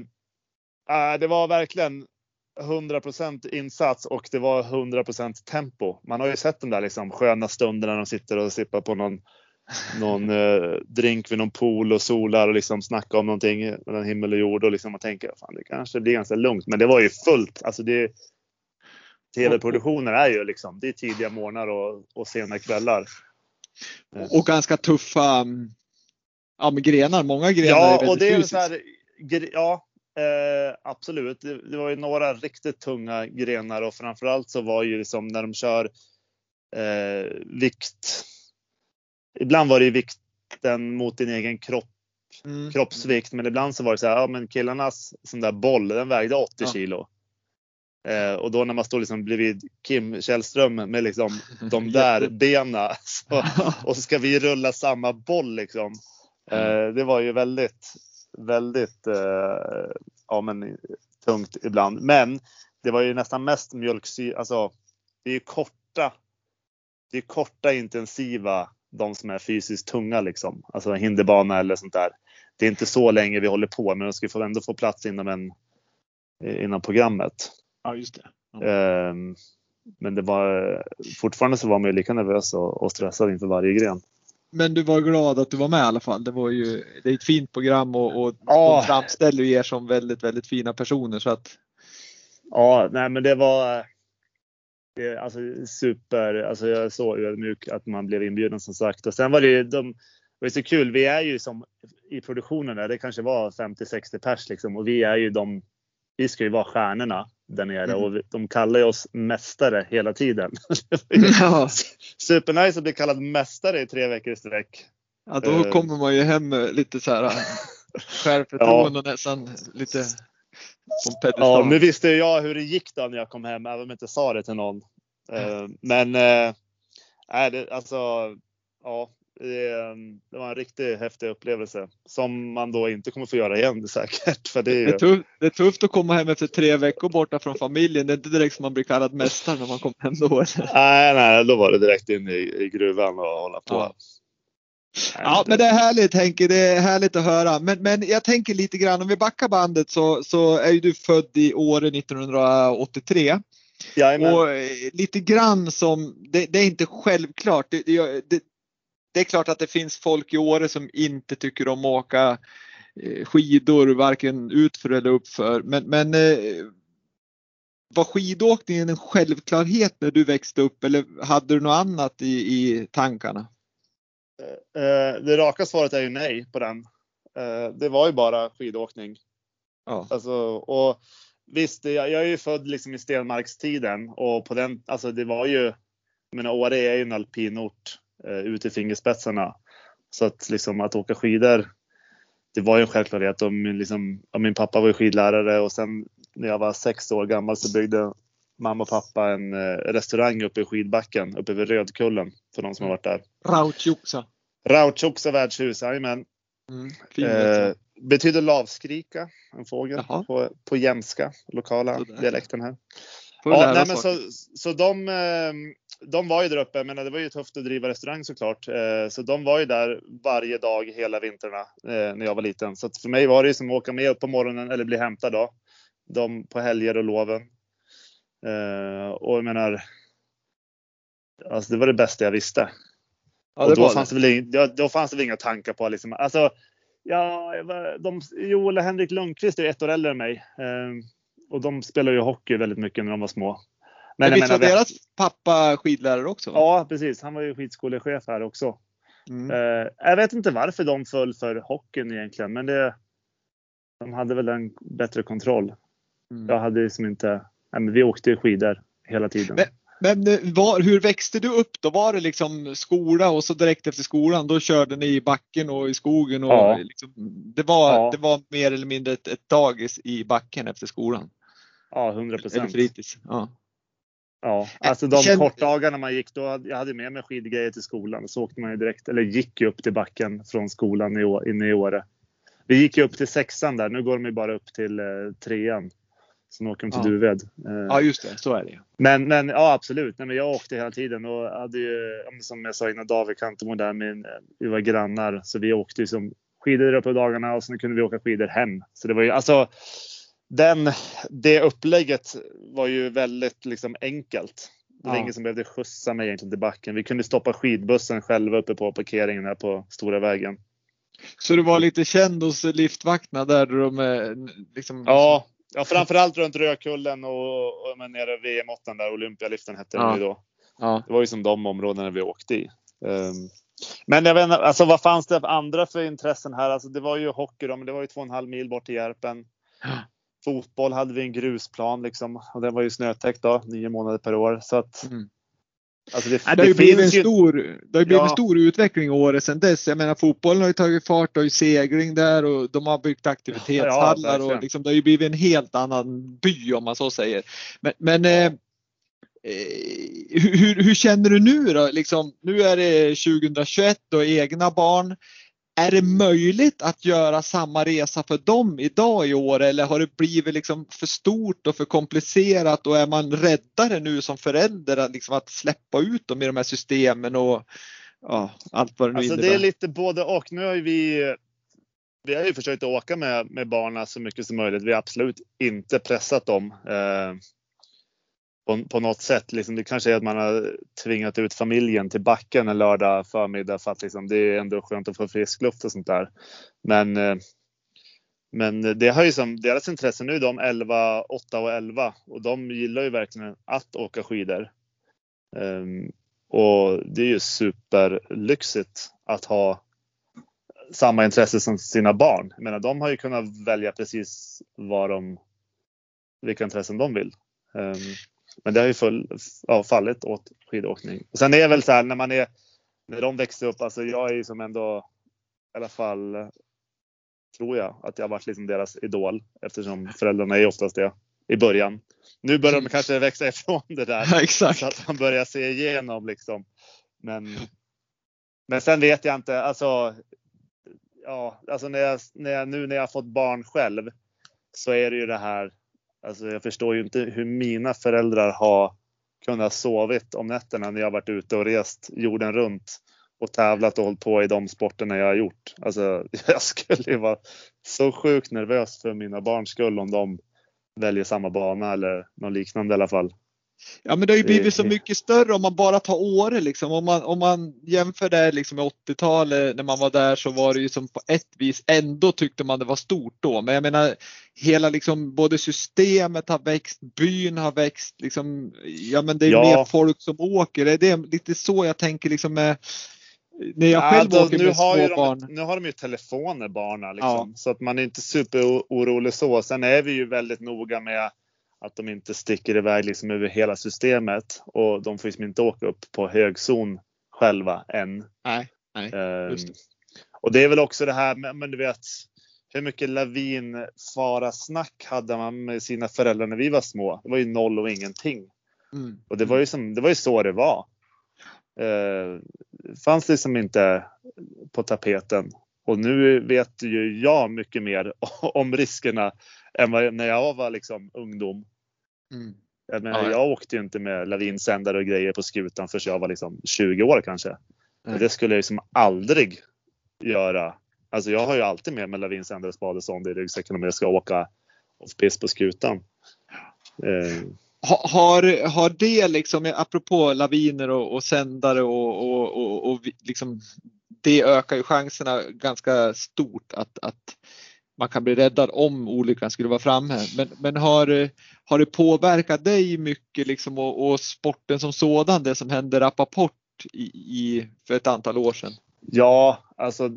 äh, det var verkligen 100% insats och det var 100% tempo. Man har ju sett de där liksom sköna stunderna när de sitter och sippar på någon, någon (laughs) eh, drink vid någon pool och solar och liksom snackar om någonting mellan himmel och jord och liksom man tänker fan det kanske blir ganska lugnt. Men det var ju fullt. Alltså det, TV-produktioner är ju liksom, det är tidiga morgnar och, och sena kvällar. Och ganska tuffa ja, med grenar. Många grenar ja, är och det är så här, Ja, Eh, absolut, det, det, var ju några riktigt tunga grenar och framförallt så var ju liksom när de kör eh, vikt. Ibland var det ju vikten mot din egen kropp, mm. kroppsvikt, men ibland så var det så här, ja men killarnas sån där boll, den vägde 80 ja. kilo. Eh, och då när man står liksom bredvid Kim Källström med liksom de (laughs) där bena så, (laughs) och så ska vi rulla samma boll liksom. Eh, det var ju väldigt väldigt eh, ja, men, tungt ibland. Men det var ju nästan mest mjölksyra. Alltså, det är korta. Det är korta intensiva de som är fysiskt tunga liksom. Alltså hinderbana eller sånt där. Det är inte så länge vi håller på, men de ska få ändå få plats inom, en, inom programmet. Ja, just det. Ja. Eh, men det var fortfarande så var man ju lika nervös och, och stressad inför varje gren. Men du var glad att du var med i alla fall. Det var ju det är ett fint program och, och ja. de framställer er som väldigt, väldigt fina personer så att. Ja, nej, men det var. Det, alltså super. Alltså jag är så ödmjuk att man blev inbjuden som sagt och sen var det ju de. Det var så kul. Vi är ju som i produktionen där det kanske var 50-60 pers liksom och vi är ju de. Vi ska ju vara stjärnorna där nere mm. och de kallar ju oss mästare hela tiden. (laughs) (laughs) ja. Supernice att bli kallad mästare i tre veckor i sträck. Ja, då uh, kommer man ju hem lite så här (laughs) självförtroende ja. nästan lite på Ja, nu visste jag hur det gick då när jag kom hem, även om jag inte sa det till någon. Uh, men uh, det, alltså, ja, det, det, var en riktigt häftig upplevelse som man då inte kommer få göra igen säkert. För det, är, det, är tufft, det är tufft att komma hem efter tre veckor borta från familjen. Det är inte direkt som man blir kallad mästare när man kommer hem då. Nej, nej, då var det direkt in i, i gruvan och hålla på. Ja. Ja, men det är härligt Henke, det är härligt att höra. Men, men jag tänker lite grann, om vi backar bandet så, så är ju du född i Åre 1983. Jajamän. Och eh, lite grann som, det, det är inte självklart, det, det, det är klart att det finns folk i Åre som inte tycker om att åka eh, skidor, varken utför eller uppför. Men, men eh, var skidåkningen en självklarhet när du växte upp eller hade du något annat i, i tankarna? Eh, det raka svaret är ju nej på den. Det var ju bara skidåkning. Ja. Alltså, och visst, jag, är ju född liksom i stenmarkstiden och på den, alltså det var ju, jag menar Åre är ju en alpinort Eh, ut i fingerspetsarna. Så att liksom att åka skidor, det var ju en självklarhet. Och min, liksom, och min pappa var ju skidlärare och sen när jag var sex år gammal så byggde mamma och pappa en eh, restaurang uppe i skidbacken, uppe vid Rödkullen för de som har varit där. Rautjoksa. Rautjoksa värdshus, jajamän. Mm, eh, betyder lavskrika, en fågel på, på jämska, lokala Sådär. dialekten här. Ja, nej, men så, så de, eh, de var ju där uppe, men det var ju tufft att driva restaurang såklart. Eh, så de var ju där varje dag hela vintrarna eh, när jag var liten. Så för mig var det ju som att åka med upp på morgonen eller bli hämtad då. De på helger och loven. Eh, och jag menar, alltså det var det bästa jag visste. Ja, och då, fanns det. väl inga, då fanns det väl inga tankar på liksom, alltså, ja, de, Joel och Henrik Lundqvist är ett år äldre än mig. Och de spelade ju hockey väldigt mycket när de var små. Men, men visst var deras pappa skidlärare också? Ja, precis. Han var ju skidskolechef här också. Mm. Uh, jag vet inte varför de föll för hockeyn egentligen, men det, de hade väl en bättre kontroll. Mm. Jag hade liksom inte, nej, vi åkte skidor hela tiden. Men, men eh, var, hur växte du upp då? Var det liksom skola och så direkt efter skolan då körde ni i backen och i skogen? Och ja. liksom, det, var, ja. det var mer eller mindre ett, ett dagis i backen efter skolan? Ja, 100 procent. Eller fritids. Ja. Ja, alltså de Känn... kortdagarna man gick då, jag hade med mig skidgrejer till skolan. Så åkte man ju direkt, eller gick ju upp till backen från skolan inne i Åre. Vi gick ju upp till sexan där, nu går de ju bara upp till eh, trean. Sen åker de till ja. Duved. Eh, ja just det, så är det Men, men ja absolut, Nej, men jag åkte hela tiden och hade ju, som jag sa innan, David Kantemo där, min, vi var grannar. Så vi åkte ju som skidor på dagarna och sen kunde vi åka skidor hem. Så det var ju alltså den, det upplägget var ju väldigt liksom enkelt. Det var ja. ingen som behövde skjutsa mig egentligen till backen. Vi kunde stoppa skidbussen själva uppe på parkeringen här på stora vägen. Så du var lite känd hos liftvakterna där de liksom... Ja, ja framförallt runt Rödkullen och, och men nere VM 8 där, Olympialiften hette ja. det ju då. Ja. Det var ju som de områdena vi åkte i. Um, men jag vet inte, alltså vad fanns det för andra för intressen här? Alltså det var ju hockey då, men det var ju två och en halv mil bort till Järpen. Fotboll hade vi en grusplan liksom och den var ju snötäckt då, nio månader per år. Så att, mm. Alltså det, det, har ju blivit en stor, det har blivit ja. stor utveckling i året sedan dess. Jag menar fotbollen har ju tagit fart, det ju segling där och de har byggt aktivitetshallar ja, och liksom, det har ju blivit en helt annan by om man så säger. Men, men eh, eh hur, hur, känner du nu då? Liksom, nu är det 2021 och egna barn. Är det möjligt att göra samma resa för dem idag i år eller har det blivit liksom för stort och för komplicerat och är man räddare nu som förälder att, liksom att släppa ut dem i de här systemen och ja, allt vad det nu alltså, innebär? Det är lite både och. Nu har vi vi har ju försökt åka med, med barnen så mycket som möjligt. Vi har absolut inte pressat dem. Eh, på, på något sätt. Liksom, det kanske är att man har tvingat ut familjen till backen en lördag förmiddag för att liksom, det är ändå skönt att få frisk luft och sånt där. Men, eh, men det har ju som deras intresse nu, de 11, 8 och 11 och de gillar ju verkligen att åka skidor. Um, och det är ju superlyxigt att ha samma intresse som sina barn. Jag menar, de har ju kunnat välja precis vad de, vilka intressen de vill. Um, men det har ju full, ja, fallit åt skidåkning. Och sen är det väl så här när man är, när de växte upp, alltså jag är ju som ändå i alla fall tror jag att jag har varit liksom deras idol eftersom föräldrarna är oftast det i början. Nu börjar de mm. kanske växa ifrån det där. (laughs) Ja. Så att man börjar se igenom liksom. Men, men sen vet jag inte, alltså. Ja, alltså när jag, när jag, nu när jag fått barn själv så är det ju det här Alltså jag förstår ju inte hur mina föräldrar har kunnat sovit om nätterna när jag varit ute och rest jorden runt och tävlat och hållit på i de sporterna jag har gjort. Alltså (laughs) jag skulle ju vara så sjukt nervös för mina barns skull om de väljer samma bana eller något liknande i alla fall. Ja men det har ju blivit så mycket större om man bara tar Åre liksom. Om man, om man jämför det liksom med 80-talet när man var där så var det ju som på ett vis ändå tyckte man det var stort då. Men jag menar hela liksom både systemet har växt, byn har växt liksom. Ja men det är ja. mer folk som åker. Det är lite så jag tänker liksom med när jag själv ja, åker nu med har små barn. nu har de ju telefoner barnen liksom. Ja. Så att man är inte superorolig så. Sen är vi ju väldigt noga med att de inte sticker iväg liksom över hela systemet och de får liksom inte åka upp på högzon själva än. Nej, nej um, och det är väl också det här, men du vet, hur mycket lavinfara-snack hade man med sina föräldrar när vi var små? Det var ju noll och ingenting. Mm. Och det var ju, som, det var ju så det var. Uh, fanns liksom inte på tapeten. Och nu vet ju jag mycket mer (laughs) om riskerna än när jag var liksom ungdom. Mm. Jag, menar, ja. jag åkte ju inte med lavinsändare och grejer på skutan förrän jag var liksom 20 år kanske. Mm. Det skulle jag liksom aldrig göra. Alltså jag har ju alltid med mig lavinsändare, och sånt i ryggsäcken om jag ska åka off-pist på skutan. Eh. Har, har det liksom, apropå laviner och, och sändare och, och, och, och liksom, det ökar ju chanserna ganska stort att, att man kan bli räddad om olyckan skulle vara framme. Men, men har, har det påverkat dig mycket liksom och, och sporten som sådan, det som hände Rappaport i, i, för ett antal år sedan? Ja, alltså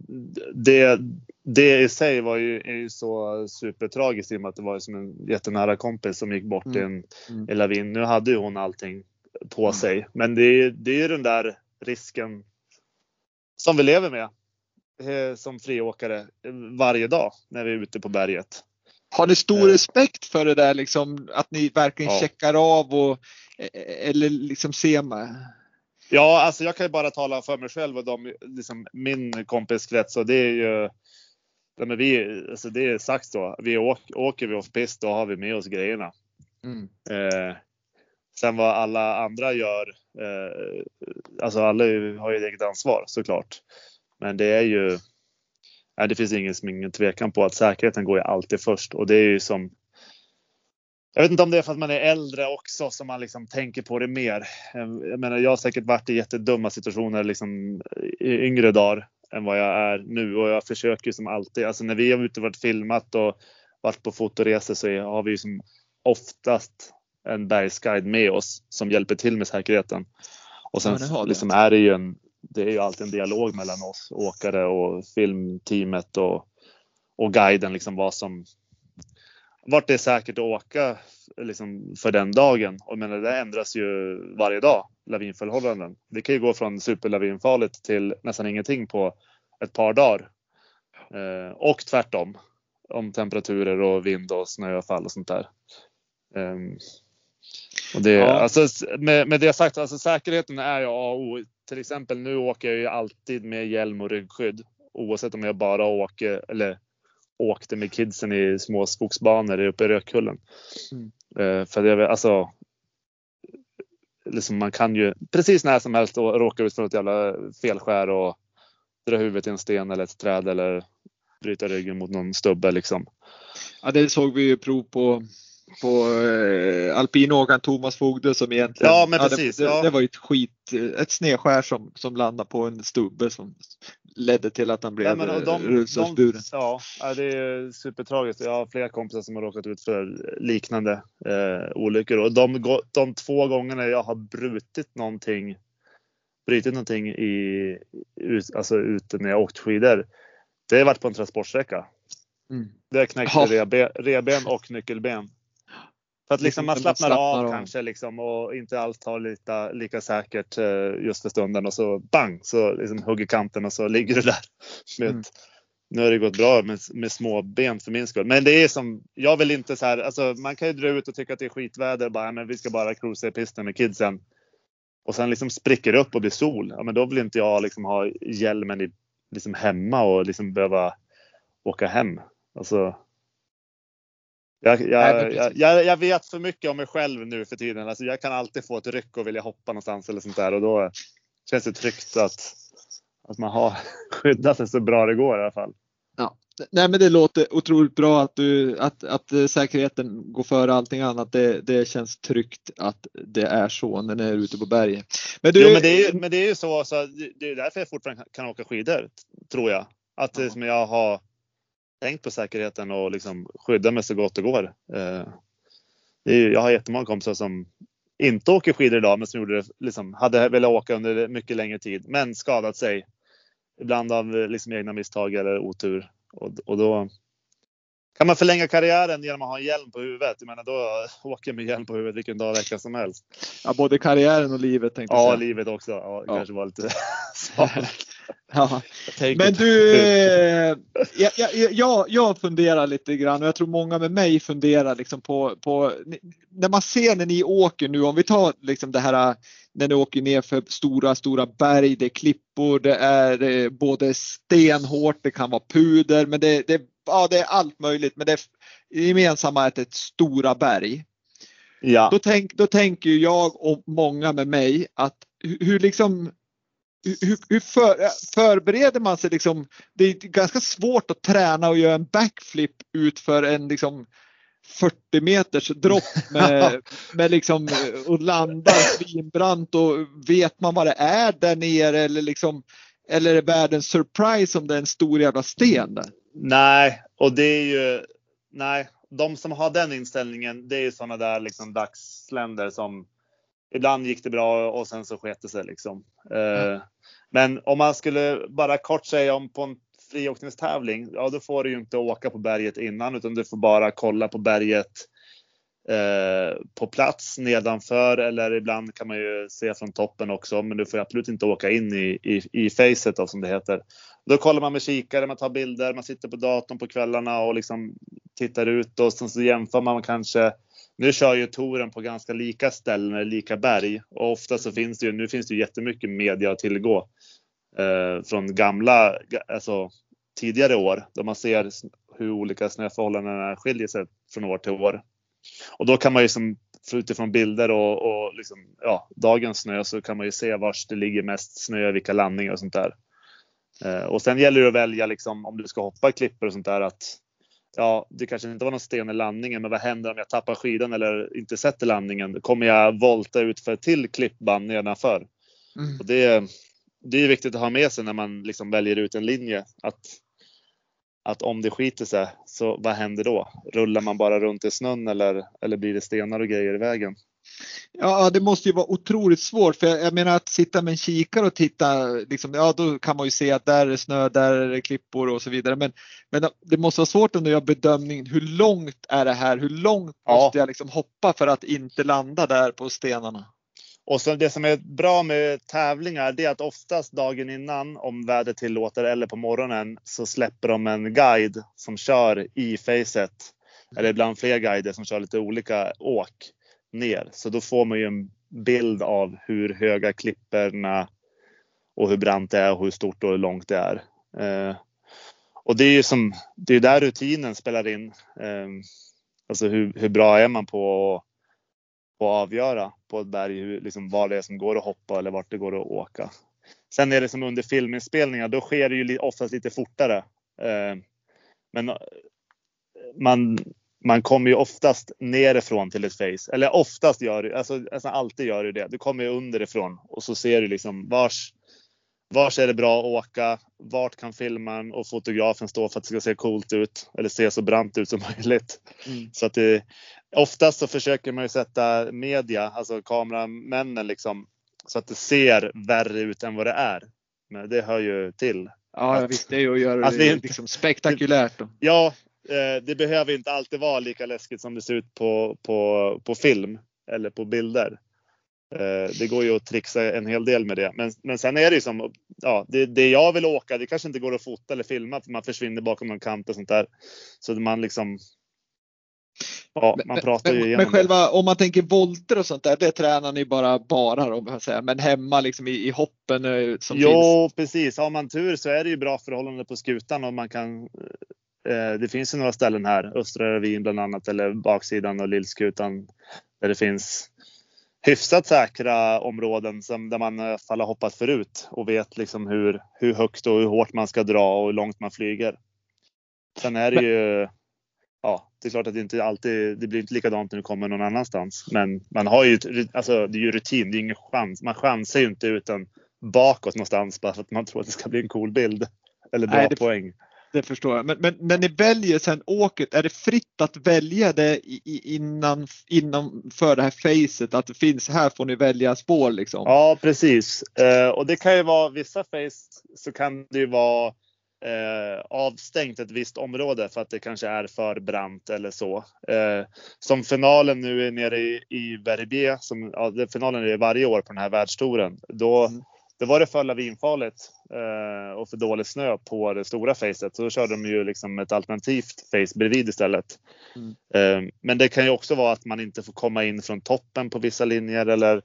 det, det i sig var ju, är ju så supertragiskt i och med att det var som en jättenära kompis som gick bort mm. i en, mm. lavin. Nu hade ju hon allting på mm. sig, men det är, det är ju den där risken som vi lever med eh, som friåkare varje dag när vi är ute på berget. Har ni stor eh. respekt för det där liksom att ni verkligen ja. checkar av och eh, eller liksom ser man? Ja, alltså jag kan ju bara tala för mig själv och de, liksom min kompiskrets och det är ju men vi, alltså det är sagt så. Vi åker, åker vi off-pist då har vi med oss grejerna. Mm. Eh, sen vad alla andra gör, eh, alltså alla har ju ett eget ansvar såklart. Men det är ju, nej, det finns ingen, ingen tvekan på att säkerheten går ju alltid först och det är ju som jag vet inte om det är för att man är äldre också som man liksom tänker på det mer. Eh, jag menar, jag har säkert varit i jättedumma situationer liksom i yngre dagar än vad jag är nu och jag försöker som alltid. Alltså när vi har ute och varit filmat och varit på fotoresor så har vi ju som oftast en bergsguide med oss som hjälper till med säkerheten. Och sen ja, liksom är det ju en, det är ju alltid en dialog mellan oss åkare och filmteamet och, och guiden liksom vad som vart det är säkert att åka liksom, för den dagen. Och menar, det ändras ju varje dag, lavinförhållanden. Det kan ju gå från superlavinfarligt till nästan ingenting på ett par dagar. Eh, och tvärtom om temperaturer och vind och snöfall och sånt där. Eh, och det, ja. alltså, med, med det sagt, alltså, säkerheten är ju A och O. Till exempel nu åker jag ju alltid med hjälm och ryggskydd oavsett om jag bara åker eller åkte med kidsen i små skogsbanor uppe i Rökullen. Mm. Uh, för det, alltså, liksom man kan ju precis när som helst råka ut för ett jävla felskär och dra huvudet i en sten eller ett träd eller bryta ryggen mot någon stubbe liksom. Ja, det såg vi ju prov på på eh, alpinåkaren Thomas Fogde som egentligen, ja, men precis, ja, det, det, det, var ett skit, ett snedskär som, som landade på en stubbe som ledde till att han blev ja, rullstolsburen. Ja, det är supertragiskt. Jag har flera kompisar som har råkat ut för liknande eh, olyckor och de, de två gångerna jag har brutit någonting, brutit någonting i, ut, alltså ute när jag åkt skidor. Det har varit på en transportsträcka. Mm. Det har knäckt reben, reben och nyckelben. För att liksom man slappnar, slappnar av, kanske liksom och inte allt tar lika, lika säkert eh, just för stunden och så bang så liksom hugger kanten och så ligger du där. (laughs) Mm. Nu har det gått bra med, med små ben för min skull. Men det är som, jag vill inte så här, alltså man kan ju dra ut och tycka att det är skitväder bara, men vi ska bara cruisa i pisten med kidsen. Och sen liksom spricker det upp och blir sol. Ja, men då vill inte jag liksom ha hjälmen i, liksom hemma och liksom behöva åka hem. Alltså, jag, jag, jag, jag, vet för mycket om mig själv nu för tiden. Alltså jag kan alltid få ett ryck och vilja hoppa någonstans eller sånt där och då känns det tryggt att, att man har (laughs) skyddat sig så bra det går i alla fall. Ja. Nej men det låter otroligt bra att, du, att, att säkerheten går före allting annat. Det, det känns tryggt att det är så när ni är ute på berget. Men, du... jo, men, det, är, men det är ju så, så det är därför jag fortfarande kan åka skidor tror jag. Att ja. som jag har tänkt på säkerheten och liksom skydda mig så gott det går. Eh, jag har jättemånga kompisar som inte åker skidor idag men som gjorde det, liksom, hade velat åka under mycket längre tid men skadat sig. Ibland av liksom egna misstag eller otur. Och, och då kan man förlänga karriären genom att ha en hjälm på huvudet. Jag menar då åker jag med hjälm på huvudet vilken dag i veckan som helst. Ja, både karriären och livet tänkte jag. Ja, livet också. Ja, ja. kanske var lite (laughs) Ja. Men du, eh, jag, jag, jag, jag funderar lite grann och jag tror många med mig funderar liksom på, på när man ser när ni åker nu, om vi tar liksom det här när ni åker ner för stora, stora berg, det är klippor, det är eh, både stenhårt, det kan vara puder, men det, det, ja, det är allt möjligt. Men det gemensamma är att det är stora berg. Ja. Då, tänk, då tänker jag och många med mig att hur, hur liksom hur, hur för, förbereder man sig liksom? Det är ganska svårt att träna och göra en backflip ut för en liksom 40 meters dropp (laughs) med, med liksom och landar svinbrant och vet man vad det är där nere eller liksom eller är det världens surprise om det är en stor jävla sten där? Nej, och det är ju nej, de som har den inställningen, det är ju sådana där liksom dagsländer som ibland gick det bra och sen så sket det sig liksom. Mm. Men om man skulle bara kort säga om på en friåkningstävling, ja då får du ju inte åka på berget innan utan du får bara kolla på berget eh, på plats nedanför eller ibland kan man ju se från toppen också men du får absolut inte åka in i, i, i facet då, som det heter. Då kollar man med kikare, man tar bilder, man sitter på datorn på kvällarna och liksom tittar ut och sen så jämför man kanske nu kör ju touren på ganska lika ställen, lika berg och ofta så finns det ju, nu finns det ju jättemycket media att tillgå eh, från gamla, alltså tidigare år då man ser hur olika snöförhållandena skiljer sig från år till år. Och då kan man ju som utifrån bilder och, och liksom, ja, dagens snö så kan man ju se var det ligger mest snö, vilka landningar och sånt där. Eh, och sen gäller det att välja liksom om du ska hoppa i klippor och sånt där att ja, det kanske inte var någon sten i landningen, men vad händer om jag tappar skidan eller inte sätter landningen? Kommer jag volta ut för till klippband nedanför? Mm. Och det, det är viktigt att ha med sig när man liksom väljer ut en linje. Att, att om det skiter sig, så vad händer då? Rullar man bara runt i snön eller, eller blir det stenar och grejer i vägen? Ja, det måste ju vara otroligt svårt för jag, menar att sitta med en kikare och titta, liksom, ja då kan man ju se att där är snö, där är det klippor och så vidare. Men, men det måste vara svårt att göra bedömningen, hur långt är det här? Hur långt ja. måste jag liksom hoppa för att inte landa där på stenarna? Och så det som är bra med tävlingar det är att oftast dagen innan om vädret tillåter eller på morgonen så släpper de en guide som kör i facet. Eller ibland fler guider som kör lite olika åk ner. Så då får man ju en bild av hur höga klipporna och hur brant det är och hur stort och hur långt det är. Eh, och det är ju som, det är där rutinen spelar in. Eh, alltså hur, hur bra är man på att, på att avgöra på ett berg hur, liksom vad det är som går att hoppa eller vart det går att åka. Sen är det som under filminspelningar, då sker det ju oftast lite fortare. Eh, men eh, man, man kommer ju oftast nerifrån till ett face. Eller oftast gör du, alltså nästan alltid gör du det. Du kommer ju underifrån och så ser du liksom vars, vars är det bra att åka? Vart kan filmaren och fotografen stå för att det ska se coolt ut eller se så brant ut som (laughs) möjligt? Mm. Så att det, oftast så försöker man ju sätta media, alltså kameramännen liksom, så att det ser värre ut än vad det är. Men det hör ju till. Ja, att, visst. Det är ju att göra alltså det, det liksom spektakulärt. Då. Ja, Eh, det behöver inte alltid vara lika läskigt som det ser ut på, på, på film eller på bilder. Eh, det går ju att trixa en hel del med det. Men, men sen är det ju som, ja, det, det jag vill åka, det kanske inte går att fota eller filma för man försvinner bakom någon kant och sånt där. Så man liksom, ja, man pratar men, ju igenom Men själva, det. om man tänker volter och sånt där, det tränar ni bara bara då, säga. Men hemma liksom i, i hoppen eh, som jo, finns? precis. Har man tur så är det ju bra förhållande på skutan och man kan det finns ju några ställen här, Östra Ravin bland annat eller baksidan och Lillskutan där det finns hyfsat säkra områden som, där man i alla fall har hoppat förut och vet liksom hur, hur högt och hur hårt man ska dra och hur långt man flyger. Sen är det ju, ja, det är klart att det inte alltid, det blir inte likadant när du kommer någon annanstans. Men man har ju, alltså det är ju rutin, det är ingen chans. Man chansar ju inte utan bakåt någonstans bara för att man tror att det ska bli en cool bild. Eller bra Nej, det, poäng det förstår jag. Men, men när ni väljer sen åket, är det fritt att välja det innan, innan för det här facet? Att det finns, här får ni välja spår liksom? Ja, precis. Eh, och det kan ju vara vissa face så kan det ju vara eh, avstängt ett visst område för att det kanske är för brant eller så. Eh, som finalen nu är nere i, i Verbier, som ja, finalen är varje år på den här världstouren. Då mm då var det för lavinfarligt eh, och för dålig snö på det stora facet. Så då körde de ju liksom ett alternativt face bredvid istället. Mm. Eh, men det kan ju också vara att man inte får komma in från toppen på vissa linjer eller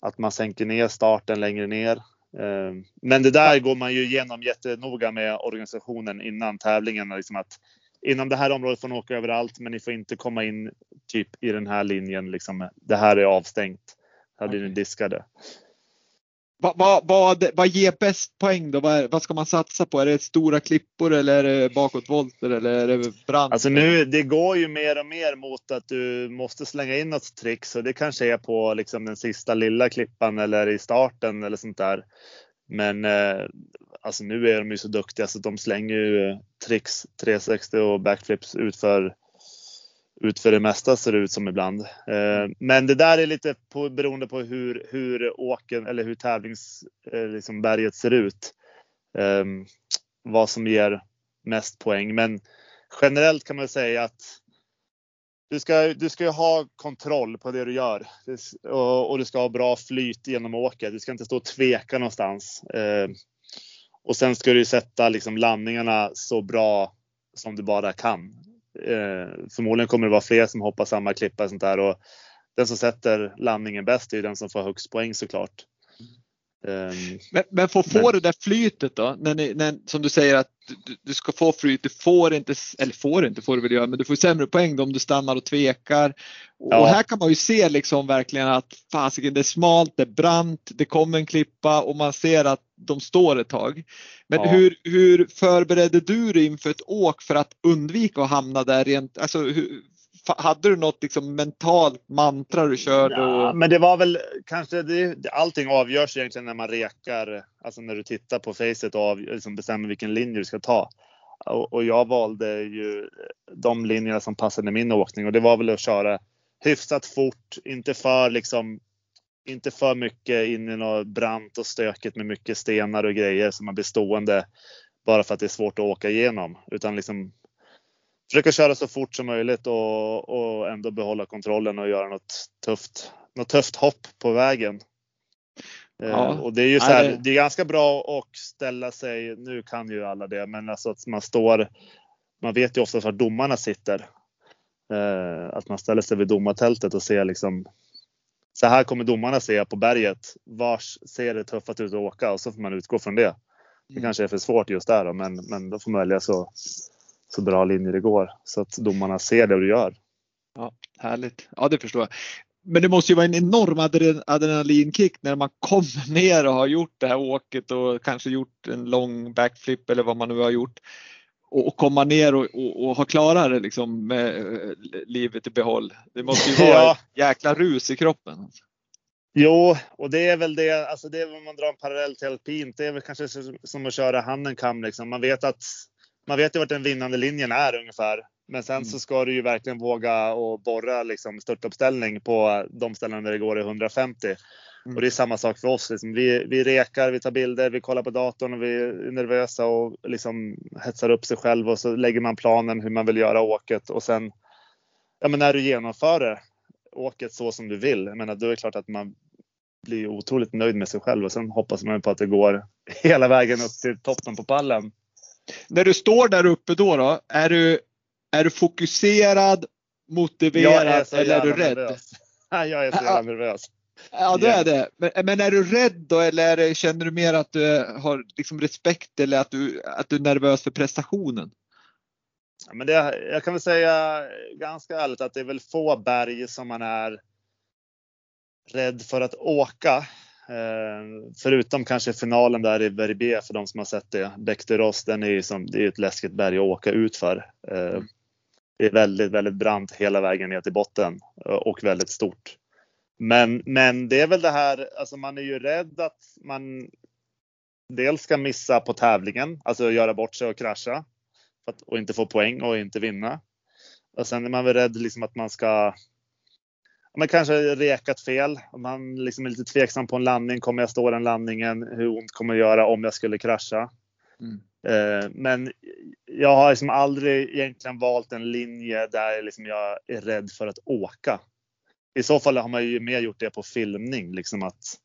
att man sänker ner starten längre ner. Eh, men det där går man ju igenom jättenoga med organisationen innan tävlingen. Liksom att inom det här området får ni åka överallt, men ni får inte komma in typ i den här linjen. Liksom. Det här är avstängt. Här blir ni diskade. Vad, vad, vad, vad ger bäst poäng då? Vad, vad, ska man satsa på? Är det stora klippor eller är det bakåtvolter eller är det brant? Alltså nu, det går ju mer och mer mot att du måste slänga in något trick så det kanske är på liksom den sista lilla klippan eller i starten eller sånt där. Men eh, alltså nu är de ju så duktiga så de slänger ju tricks 360 och backflips utför ut för det mesta ser det ut som ibland. Eh, men det där är lite på, beroende på hur, hur åken eller hur tävlingsberget eh, liksom ser ut. Ehm, vad som ger mest poäng. Men generellt kan man säga att du ska, du ska ha kontroll på det du gör och, och, du ska ha bra flyt genom åket. Du ska inte stå och tveka någonstans. Ehm, och sen ska du sätta liksom landningarna så bra som du bara kan förmodligen kommer det vara fler som hoppar samma klippa och sånt där. Och den som sätter landningen bäst är den som får högst poäng såklart. Um, men, men för att få men, det där flytet då, när ni, när, som du säger att du, du, ska få flyt, du får inte, eller får inte får du väl göra, men du får sämre poäng då om du stannar och tvekar. Ja. Och här kan man ju se liksom verkligen att fasiken det är smalt, det är brant, det kommer en klippa och man ser att de står ett tag. Men ja. hur, hur förberedde du dig inför ett åk för att undvika att hamna där rent, alltså hur, hade du något liksom mentalt mantra du körde? Ja, men det var väl kanske det, allting avgörs egentligen när man rekar, alltså när du tittar på facet och av, liksom bestämmer vilken linje du ska ta. Och, och, jag valde ju de linjerna som passade min åkning och det var väl att köra hyfsat fort, inte för liksom inte för mycket in i något brant och stökigt med mycket stenar och grejer som man blir stående bara för att det är svårt att åka igenom. Utan liksom försöka köra så fort som möjligt och, och ändå behålla kontrollen och göra något tufft, något tufft hopp på vägen. Eh, ja. och det är ju så här, det är ganska bra att ställa sig, nu kan ju alla det, men alltså att man står, man vet ju oftast var domarna sitter. Eh, att man ställer sig vid domartältet och ser liksom så här kommer domarna se på berget. Vars ser det tuffast ut att åka och så får man utgå från det. Det mm. kanske är för svårt just där då, men, men då får man välja så, så bra linjer det går så att domarna ser det du gör. Ja, Härligt. Ja, det förstår jag. Men det måste ju vara en enorm adrenalinkick när man kommer (laughs) ner och har gjort det här åket och kanske gjort en lång backflip eller vad man nu har gjort. Och komma ner och, och, och ha klarat det liksom med eh, livet i behåll. Det måste ju vara (laughs) ja. jäkla rus i kroppen. Jo, och det är väl det, alltså det är om man drar en parallell till alpint. Det är väl kanske som att köra Hannenkam liksom. Man vet att man vet ju vart den vinnande linjen är ungefär. Men sen mm. så ska du ju verkligen våga och borra liksom störtuppställning på de ställen där det går i 150. Mm. Och det är samma sak för oss. Liksom. Vi, vi rekar, vi tar bilder, vi kollar på datorn och vi är nervösa och liksom hetsar upp sig själv och så lägger man planen hur man vill göra åket och sen ja, men när du genomför åket så som du vill, jag menar, då är det klart att man blir otroligt nöjd med sig själv och sen hoppas man på att det går (laughs) hela vägen upp till toppen på pallen. När du står där uppe då, då är, du, är du fokuserad, motiverad är eller är du rädd? Nervös. (laughs) Jag är så jävla nervös. Ja, det är det. Men, men, är du rädd då eller det, känner du mer att du har liksom respekt eller att du, att du är nervös för prestationen? Ja, men det, jag kan väl säga ganska ärligt att det är väl få berg som man är rädd för att åka. Eh, förutom kanske finalen där i Verbier för de som har sett det. Bec de Ross, den är ju som, det är ett läskigt berg att åka ut för. Eh, mm. Det är väldigt, väldigt brant hela vägen ner till botten och väldigt stort. Men, men det är väl det här, alltså man är ju rädd att man dels ska missa på tävlingen, alltså göra bort sig och krascha att, och inte få poäng och inte vinna. Och sen är man väl rädd liksom att man ska man kanske rekat fel. Man liksom är lite tveksam på en landning. Kommer jag stå den landningen? Hur ont kommer det göra om jag skulle krascha? Mm. Eh, men jag har liksom aldrig egentligen valt en linje där liksom jag är rädd för att åka. I så fall har man ju mer gjort det på filmning, liksom att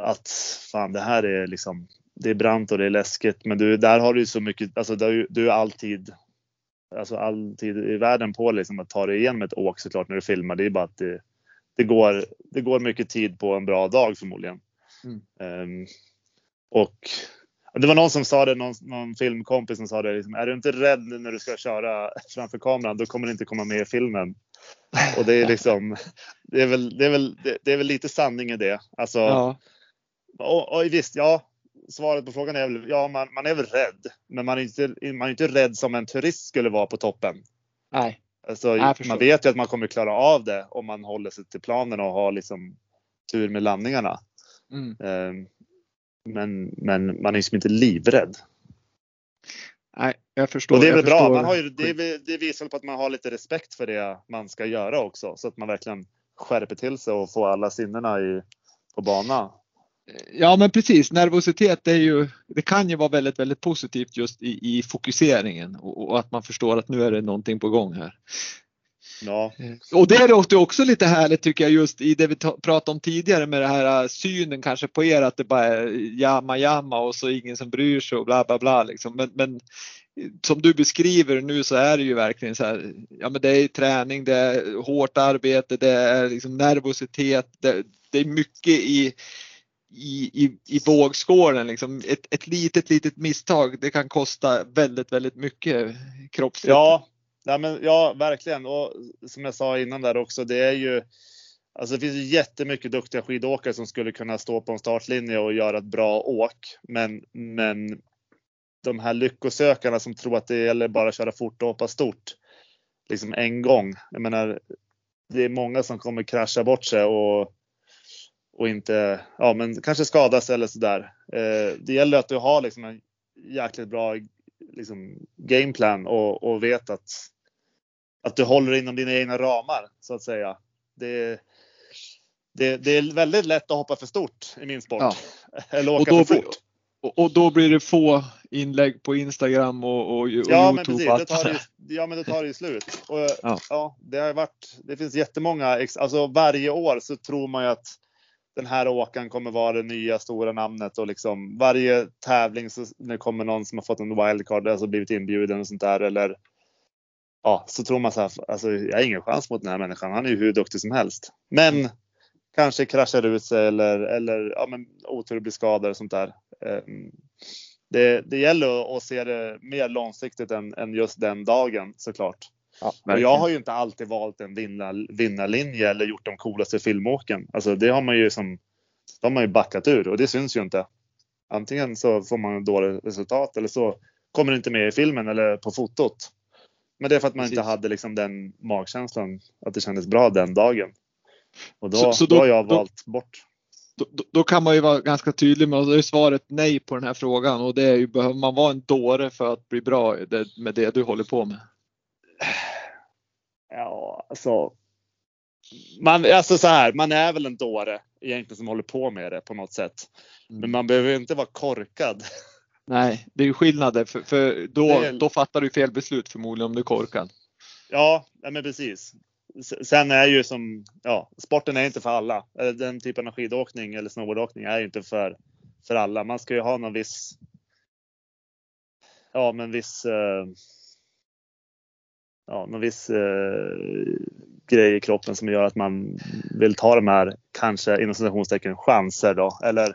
att fan, det här är liksom. Det är brant och det är läskigt, men du, där har du så mycket. Alltså, du, du är alltid alltså all tid i världen på liksom att ta dig igenom ett åk såklart när du filmar. Det är bara att det, det, går, det går mycket tid på en bra dag förmodligen. Mm. Um, och Det var någon som sa det, någon, någon filmkompis som sa det. Liksom, är du inte rädd när du ska köra framför kameran, då kommer det inte komma med i filmen. Och det är liksom, det är väl, det är väl, det är väl lite sanning i det. Alltså, ja. och, och visst, ja, svaret på frågan är väl ja, man, man är väl rädd, men man är inte, man är inte rädd som en turist skulle vara på toppen. Nej. Alltså, man vet ju att man kommer klara av det om man håller sig till planen och har liksom tur med landningarna. Mm. Men, men man är liksom inte livrädd. Nej, jag förstår. Och det är väl bra. Man har ju, det, det visar på att man har lite respekt för det man ska göra också. Så att man verkligen skärper till sig och får alla sinnena i, på bana. Ja men precis, nervositet är ju, det kan ju vara väldigt, väldigt positivt just i, i fokuseringen och, och, att man förstår att nu är det någonting på gång här. Ja. Eh, och det är också lite härligt tycker jag just i det vi pratade om tidigare med det här äh, synen kanske på er att det bara är jamma jamma och så ingen som bryr sig och bla bla bla liksom. Men, men som du beskriver nu så är det ju verkligen så här, ja men det är träning, det är hårt arbete, det är liksom nervositet, det, det är mycket i i, i, i vågskålen. Liksom. Ett, ett litet, litet misstag det kan kosta väldigt, väldigt mycket kroppsligt. Ja, ja, men, ja, verkligen. Och som jag sa innan där också, det är ju Alltså det finns ju jättemycket duktiga skidåkare som skulle kunna stå på en startlinje och göra ett bra åk. Men, men de här lyckosökarna som tror att det gäller bara att köra fort och hoppa stort. Liksom en gång. Jag menar, det är många som kommer krascha bort sig och och inte, ja men kanske skadas eller sådär. Eh, det gäller att du har liksom en jäkligt bra liksom, gameplan och, och vet att, att du håller inom dina egna ramar så att säga. Det, det, det är väldigt lätt att hoppa för stort i min sport. Ja. (laughs) Eller åka för fort. Och, då blir det få inlägg på Instagram och, och, och ja, Men precis, det tar det, ja men det tar det ju slut. Och, ja. ja. det har varit, det finns jättemånga, alltså varje år så tror man ju att den här åkaren kommer vara det nya stora namnet och liksom varje tävling så när det kommer någon som har fått en wildcard, alltså blivit inbjuden och sånt där eller ja, så tror man så här, alltså jag har ingen chans mot den här människan. Han är ju hur duktig som helst. Men kanske kraschar ut sig eller, eller ja, men otur blir skadad och sånt där. Ehm, det, det gäller att se det mer långsiktigt än, än just den dagen såklart. Ja, och jag har ju inte alltid valt en vinnar, vinnarlinje eller gjort de coolaste filmåken. Alltså det har man ju som, de har man ju backat ur och det syns ju inte. Antingen så får man dåligt resultat eller så kommer det inte med i filmen eller på fotot. Men det är för att man Precis. inte hade liksom den magkänslan att det kändes bra den dagen. Och då, så, så då, då har jag valt då, bort. Då, då, kan man ju vara ganska tydlig med, och svaret nej på den här frågan och det är ju, behöver man vara en dåre för att bli bra med det du håller på med? Ja, alltså. Man, alltså så här, man är väl en dåre egentligen som håller på med det på något sätt. Men mm. man behöver inte vara korkad. Nej, det är ju skillnader för, för då, är... då fattar du fel beslut förmodligen om du är korkad. Ja, men precis. Sen är ju som, ja, sporten är inte för alla. Den typen av skidåkning eller snowboardåkning är ju inte för, för alla. Man ska ju ha någon viss, ja men viss eh, ja, någon viss eh, grej i kroppen som gör att man vill ta de här, kanske inom citationstecken, chanser då. Eller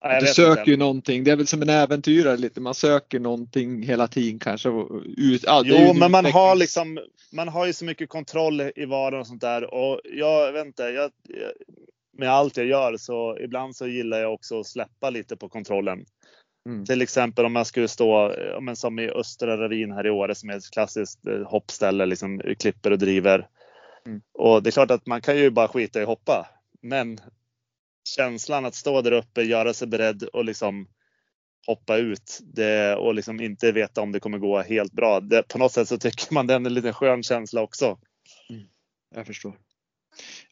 Ja, du söker inte. ju någonting. Det är väl som en äventyrare lite. Man söker någonting hela tiden kanske. Ut, ja, jo, men man har liksom. Man har ju så mycket kontroll i vardagen och sånt där och jag vet inte. Jag, med allt jag gör så ibland så gillar jag också att släppa lite på kontrollen. Mm. Till exempel om jag skulle stå men som i Östra Ravin här i Åre som är ett klassiskt eh, hoppställe, liksom klipper och driver. Mm. Och det är klart att man kan ju bara skita i att hoppa. Men känslan att stå där uppe, göra sig beredd och liksom hoppa ut det, och liksom inte veta om det kommer gå helt bra. Det, på något sätt så tycker man den är en liten skön känsla också. Mm. Jag förstår.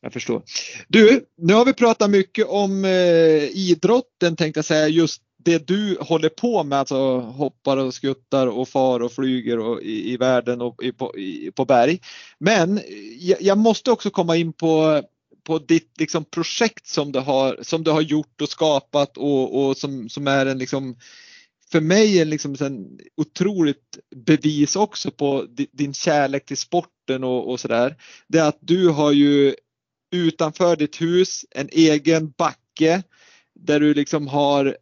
Jag förstår. Du, nu har vi pratat mycket om eh, idrotten tänkte jag säga just det du håller på med, alltså hoppar och skuttar och far och flyger och i, i världen och i, på, i, på berg. Men jag, jag, måste också komma in på, på ditt liksom, projekt som du, har, som du har gjort och skapat och, och som, som är en liksom, för mig är liksom en otroligt bevis också på din kärlek till sporten och, och sådär. Det är att du har ju utanför ditt hus en egen backe där du liksom har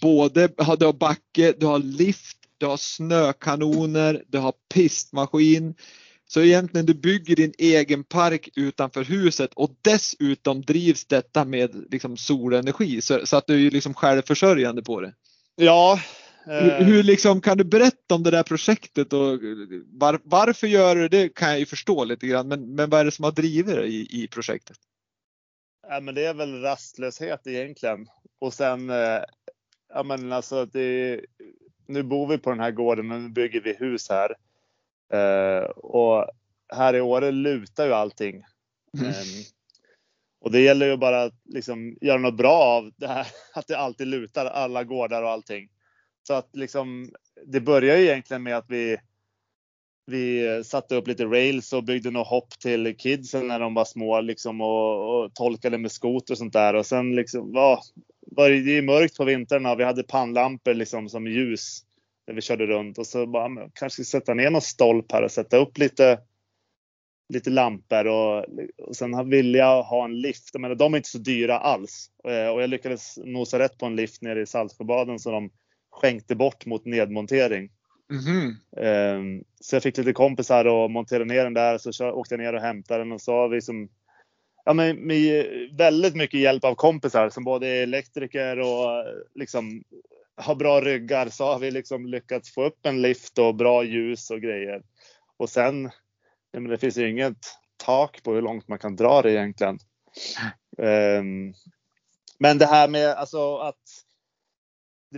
både, du har backe, du har lift, du har snökanoner, du har pistmaskin. Så egentligen du bygger din egen park utanför huset och dessutom drivs detta med liksom solenergi så, så att du är liksom självförsörjande på det. Ja. Hur, Eh, hur liksom, kan du berätta om det där projektet och var, varför gör du det kan jag ju förstå lite grann men, men vad är det som har drivit dig i, i projektet? ja, men det är väl rastlöshet egentligen. Och sen, eh, ja men alltså det, nu bor vi på den här gården och nu bygger vi hus här. Eh, och här i Åre lutar ju allting. Mm. Ehm, och det gäller ju bara att liksom göra något bra av det här, (laughs) att det alltid lutar alla gårdar och allting. Så att liksom, det börjar ju egentligen med att vi, vi satte upp lite rails och byggde något hopp till kidsen när de var små liksom och, och tolkade med skoter och sånt där. Och sen liksom, ja, var det ju mörkt på vintrarna och vi hade pannlampor liksom som ljus när vi körde runt och så bara, men, kanske sätta ner någon stolp här och sätta upp lite lite lampor och, och sen ville jag ha en lift. Jag menar, de är inte så dyra alls eh, och jag lyckades nosa rätt på en lift nere i Saltsjöbaden som de skänkte bort mot nedmontering. Mm -hmm. Så jag fick lite kompisar och monterade ner den där. Så åkte jag ner och hämtade den och så har vi som Ja, med, med väldigt mycket hjälp av kompisar som både är elektriker och liksom har bra ryggar så har vi liksom lyckats få upp en lift och bra ljus och grejer. Och sen, ja, men det finns ju inget tak på hur långt man kan dra det egentligen. Ehm, men det här med alltså att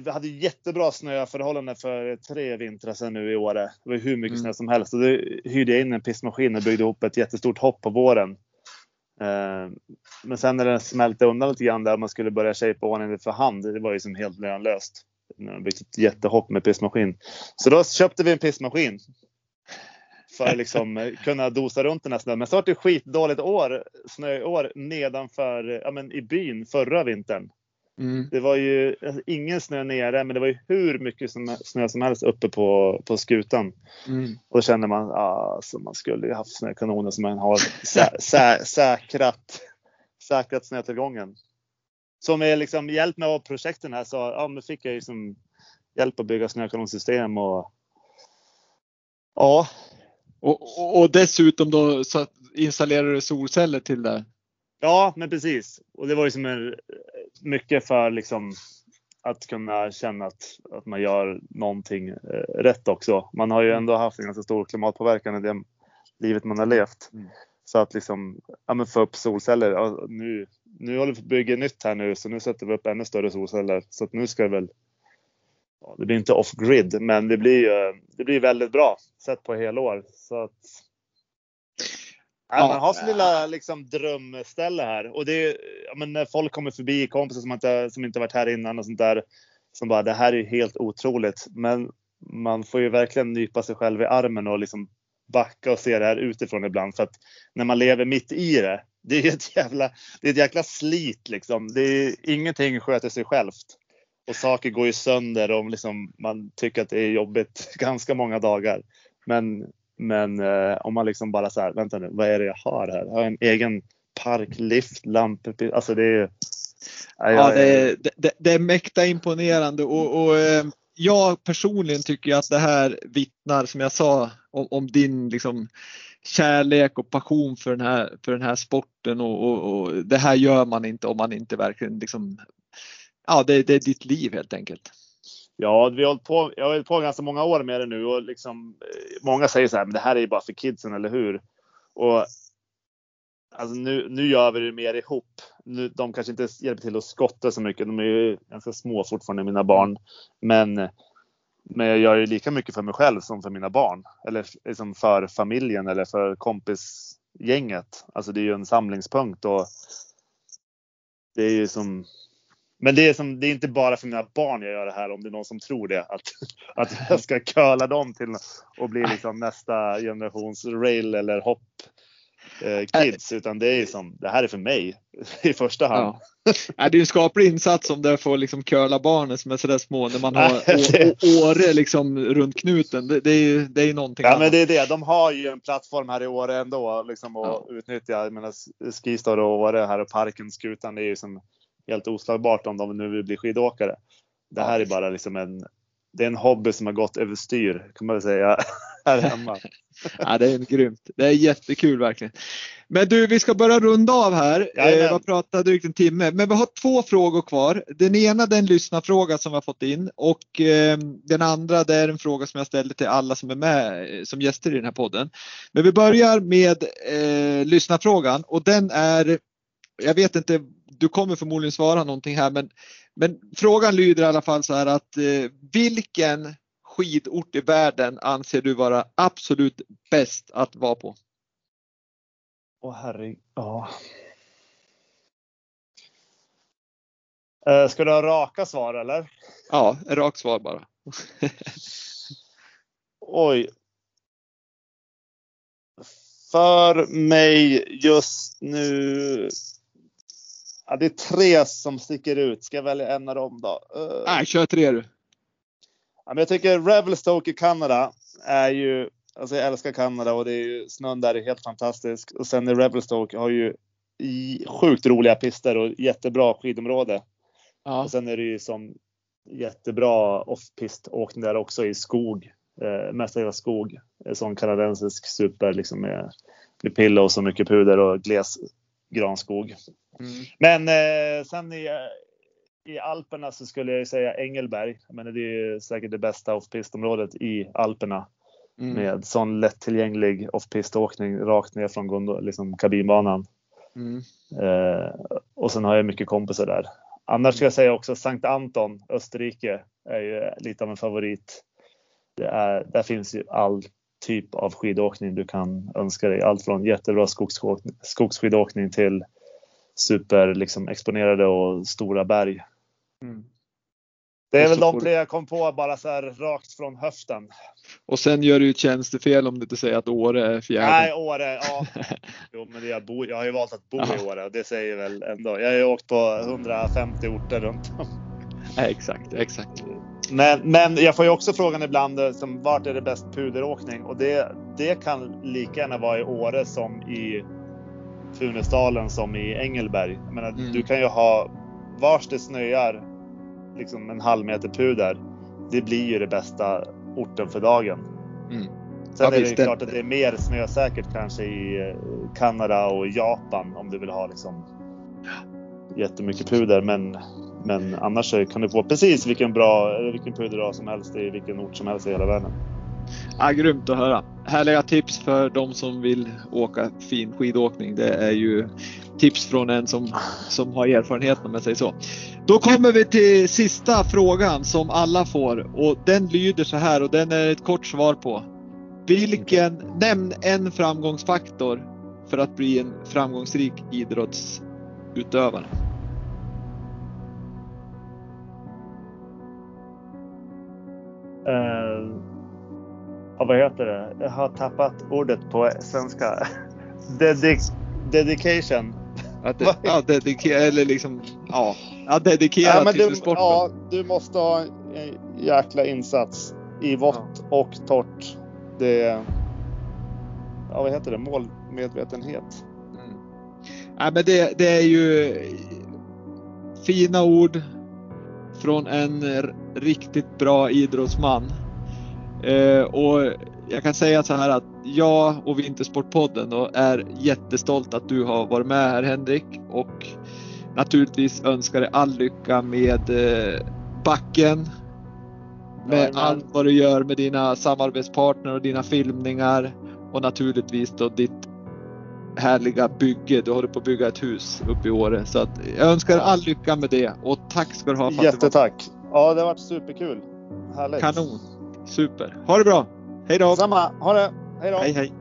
vi hade jättebra snöförhållanden för tre vintrar sedan nu i Åre. Det var hur mycket Mm. snö som helst. Och då hyrde jag in en pissmaskin och byggde ihop ett jättestort hopp på våren. Eh, Men sen när den smälte undan lite grann där man skulle börja shapea ordningen för hand. Det var ju som helt lönlöst. När de byggt ett jättehopp med pissmaskin. Så då köpte vi en pissmaskin. För att (laughs) liksom eh, kunna dosa runt den här snön. Men så var det skitdåligt år, snöår nedanför, ja men i byn förra vintern. Mm. Det var ju alltså, ingen snö nere, men det var ju hur mycket som, snö som helst uppe på, på skutan. Mm. Och då kände man ah, alltså, man skulle ju haft snökanoner som man har sä, sä, säkrat, säkrat snötillgången. Så med liksom hjälp med av projekten här så ja, men fick jag ju som hjälp att bygga snökanonsystem och ja, Och, och, och dessutom då så att installerar du solceller till det. Ja, men precis. Och det var ju som en, mycket för liksom att kunna känna att, att man gör någonting eh, rätt också. Man har ju ändå haft en ganska stor klimatpåverkan i det livet man har levt. Mm. Så att liksom ja, men få upp solceller. Ja, nu, nu håller vi på att bygga nytt här nu så nu sätter vi upp ännu större solceller. Så att nu ska det väl ja, det blir inte off grid, men det blir ju det blir väldigt bra sett på helår. Så att Ja, man har sin lilla liksom, drömställe här. Och det är, ja, men när folk kommer förbi, kompisar som inte, som inte varit här innan och sånt där. Som bara, det här är ju helt otroligt. Men man får ju verkligen nypa sig själv i armen och liksom backa och se det här utifrån ibland. För att när man lever mitt i det, det är ett jävla, det är ett jäkla slit liksom. Det är, ingenting sköter sig självt. Och saker går ju sönder och liksom, man tycker att det är jobbigt (laughs) ganska många dagar. Men men eh, om man liksom bara så här, vänta nu, vad är det jag har här? Jag har en egen park, lift, lampor. Alltså det är ja, Ja, det, är- det, det är mäkta imponerande och, och eh, jag personligen tycker att det här vittnar, som jag sa, om, om din liksom, kärlek och passion för den här, för den här sporten och, och, och det här gör man inte om man inte verkligen liksom, ja det, det är ditt liv helt enkelt. Ja, vi har hållit på, jag har hållit på ganska många år med det nu och liksom, eh, många säger så här, men det här är ju bara för kidsen, eller hur? Och alltså nu, nu gör vi det mer ihop. Nu, de kanske inte hjälper till att skotta så mycket. De är ju ganska små fortfarande, mina barn. Men, men jag gör ju lika mycket för mig själv som för mina barn. Eller liksom för familjen eller för kompisgänget. Alltså det är ju en samlingspunkt och det är ju som men det är, som, det är inte bara för mina barn jag gör det här om det är någon som tror det. Att, att jag ska curla dem till att bli liksom nästa generations rail eller hopp eh, kids. Utan det är som, det här är för mig i första hand. Ja. Ja, det är en skaplig insats om det får liksom curla barnen som är sådär små när man har Ja, Åre liksom runt knuten. Det, det är ju det är ju någonting Ja, annat. men det är det. De har ju en plattform här i Åre ändå liksom att utnyttja. Jag menar Skistar och Åre här och parken, skutan, det är ju som helt oslagbart om de nu vill bli skidåkare. det här är bara liksom en, det är en hobby som har gått överstyr kan man väl säga (laughs) här hemma. (laughs) ja, det är grymt. Det är jättekul verkligen. Men du, vi ska börja runda av här. Eh, vi har pratat drygt en timme, men vi har två frågor kvar. Den ena det är en lyssnarfråga som vi har fått in och eh, den andra det är en fråga som jag ställde till alla som är med eh, som gäster i den här podden. Men vi börjar med eh, lyssnarfrågan och den är, jag vet inte, du kommer förmodligen svara någonting här, men, men frågan lyder i alla fall så här att eh, vilken skidort i världen anser du vara absolut bäst att vara på? Åh herregud, ja. Eh, ska du ha raka svar eller? Ja, rakt svar bara. (laughs) Oj. För mig just nu. Ja, det är tre som sticker ut. Ska jag välja en av dem då? Uh, Nej, kör tre du. Ja, men jag tycker Revelstoke i Kanada är ju Alltså jag älskar Kanada och det är ju, snön där är helt fantastisk. Och sen är Revelstoke har ju sjukt roliga pister och jättebra skidområde. Ja. Och sen är det ju som jättebra off-pist åkning där också i skog. Eh, mestadels skog. Sån kanadensisk super liksom med, med pillows och mycket puder och gles granskog. Mm. Men eh, sen i, i Alperna så skulle jag säga Engelberg. Men det är säkert det bästa off-pistområdet i Alperna. Mm. Med sån lättillgänglig off-pist-åkning rakt ner från gondol, liksom kabinbanan. Mm. Eh, och sen har jag mycket kompisar där. Annars ska jag säga också Sankt Anton, Österrike, är ju lite av en favorit. Det är, där finns ju all typ av skidåkning du kan önska dig. Allt från jättebra skogsskidåkning till super liksom, exponerade och stora berg. Mm. Det är väl de tre jag kom på bara så här rakt från höften. Och sen gör du ju ett tjänstefel om du inte säger att Åre är fjärde. Nej, Åre, ja. (laughs) Jo, men jag, bor, jag har ju valt att bo Aha. i Åre och det säger väl ändå. Jag har ju åkt på 150 orter runt om. Nej, exakt, exakt. Men, men jag får ju också frågan ibland eh, som vart är det bäst puderåkning? Och det, det kan lika gärna vara i Åre som i Funäsdalen som i Ängelberg. Jag menar, mm. du kan ju ha vars det snöar liksom en halv meter puder. Det blir ju det bästa orten för dagen. Mm. Sen ja, är det, det klart att det är mer snösäkert kanske i eh, Kanada och Japan om du vill ha liksom jättemycket puder. Men, men annars kan du få precis vilken bra vilken puder som helst i vilken ort som helst i hela världen. Ja, grymt att höra. Härliga tips för de som vill åka fin skidåkning. Det är ju tips från en som, som har erfarenhet om jag säger så. Då kommer vi till sista frågan som alla får och den lyder så här och den är ett kort svar på. Vilken, nämn en framgångsfaktor för att bli en framgångsrik idrottsutövare. Ja, vad heter det? Jag har tappat ordet på svenska. (laughs) Dedic dedication. Att det, (laughs) ja, dedikera, eller liksom, ja, ja dedikera ja, till du, sporten. Ja, du måste ha en jäkla insats i vått ja. och torrt. Det ja, vad heter det, målmedvetenhet. Mm. Ja, men det, det är ju fina ord från en riktigt bra idrottsman. Eh, och jag kan säga så här att jag och Vintersportpodden är jättestolt att du har varit med här Henrik och naturligtvis önskar dig all lycka med eh, backen. Med ja, allt vad du gör med dina samarbetspartner och dina filmningar och naturligtvis då ditt härliga bygge. Du håller på att bygga ett hus uppe i Åre. Så att jag önskar all lycka med det och tack ska du ha. För Jättetack! Ja, det har varit superkul. Härligt. Kanon! Super! Ha det bra! Hej då! Samma! Ha det! Hej då! Hej hej!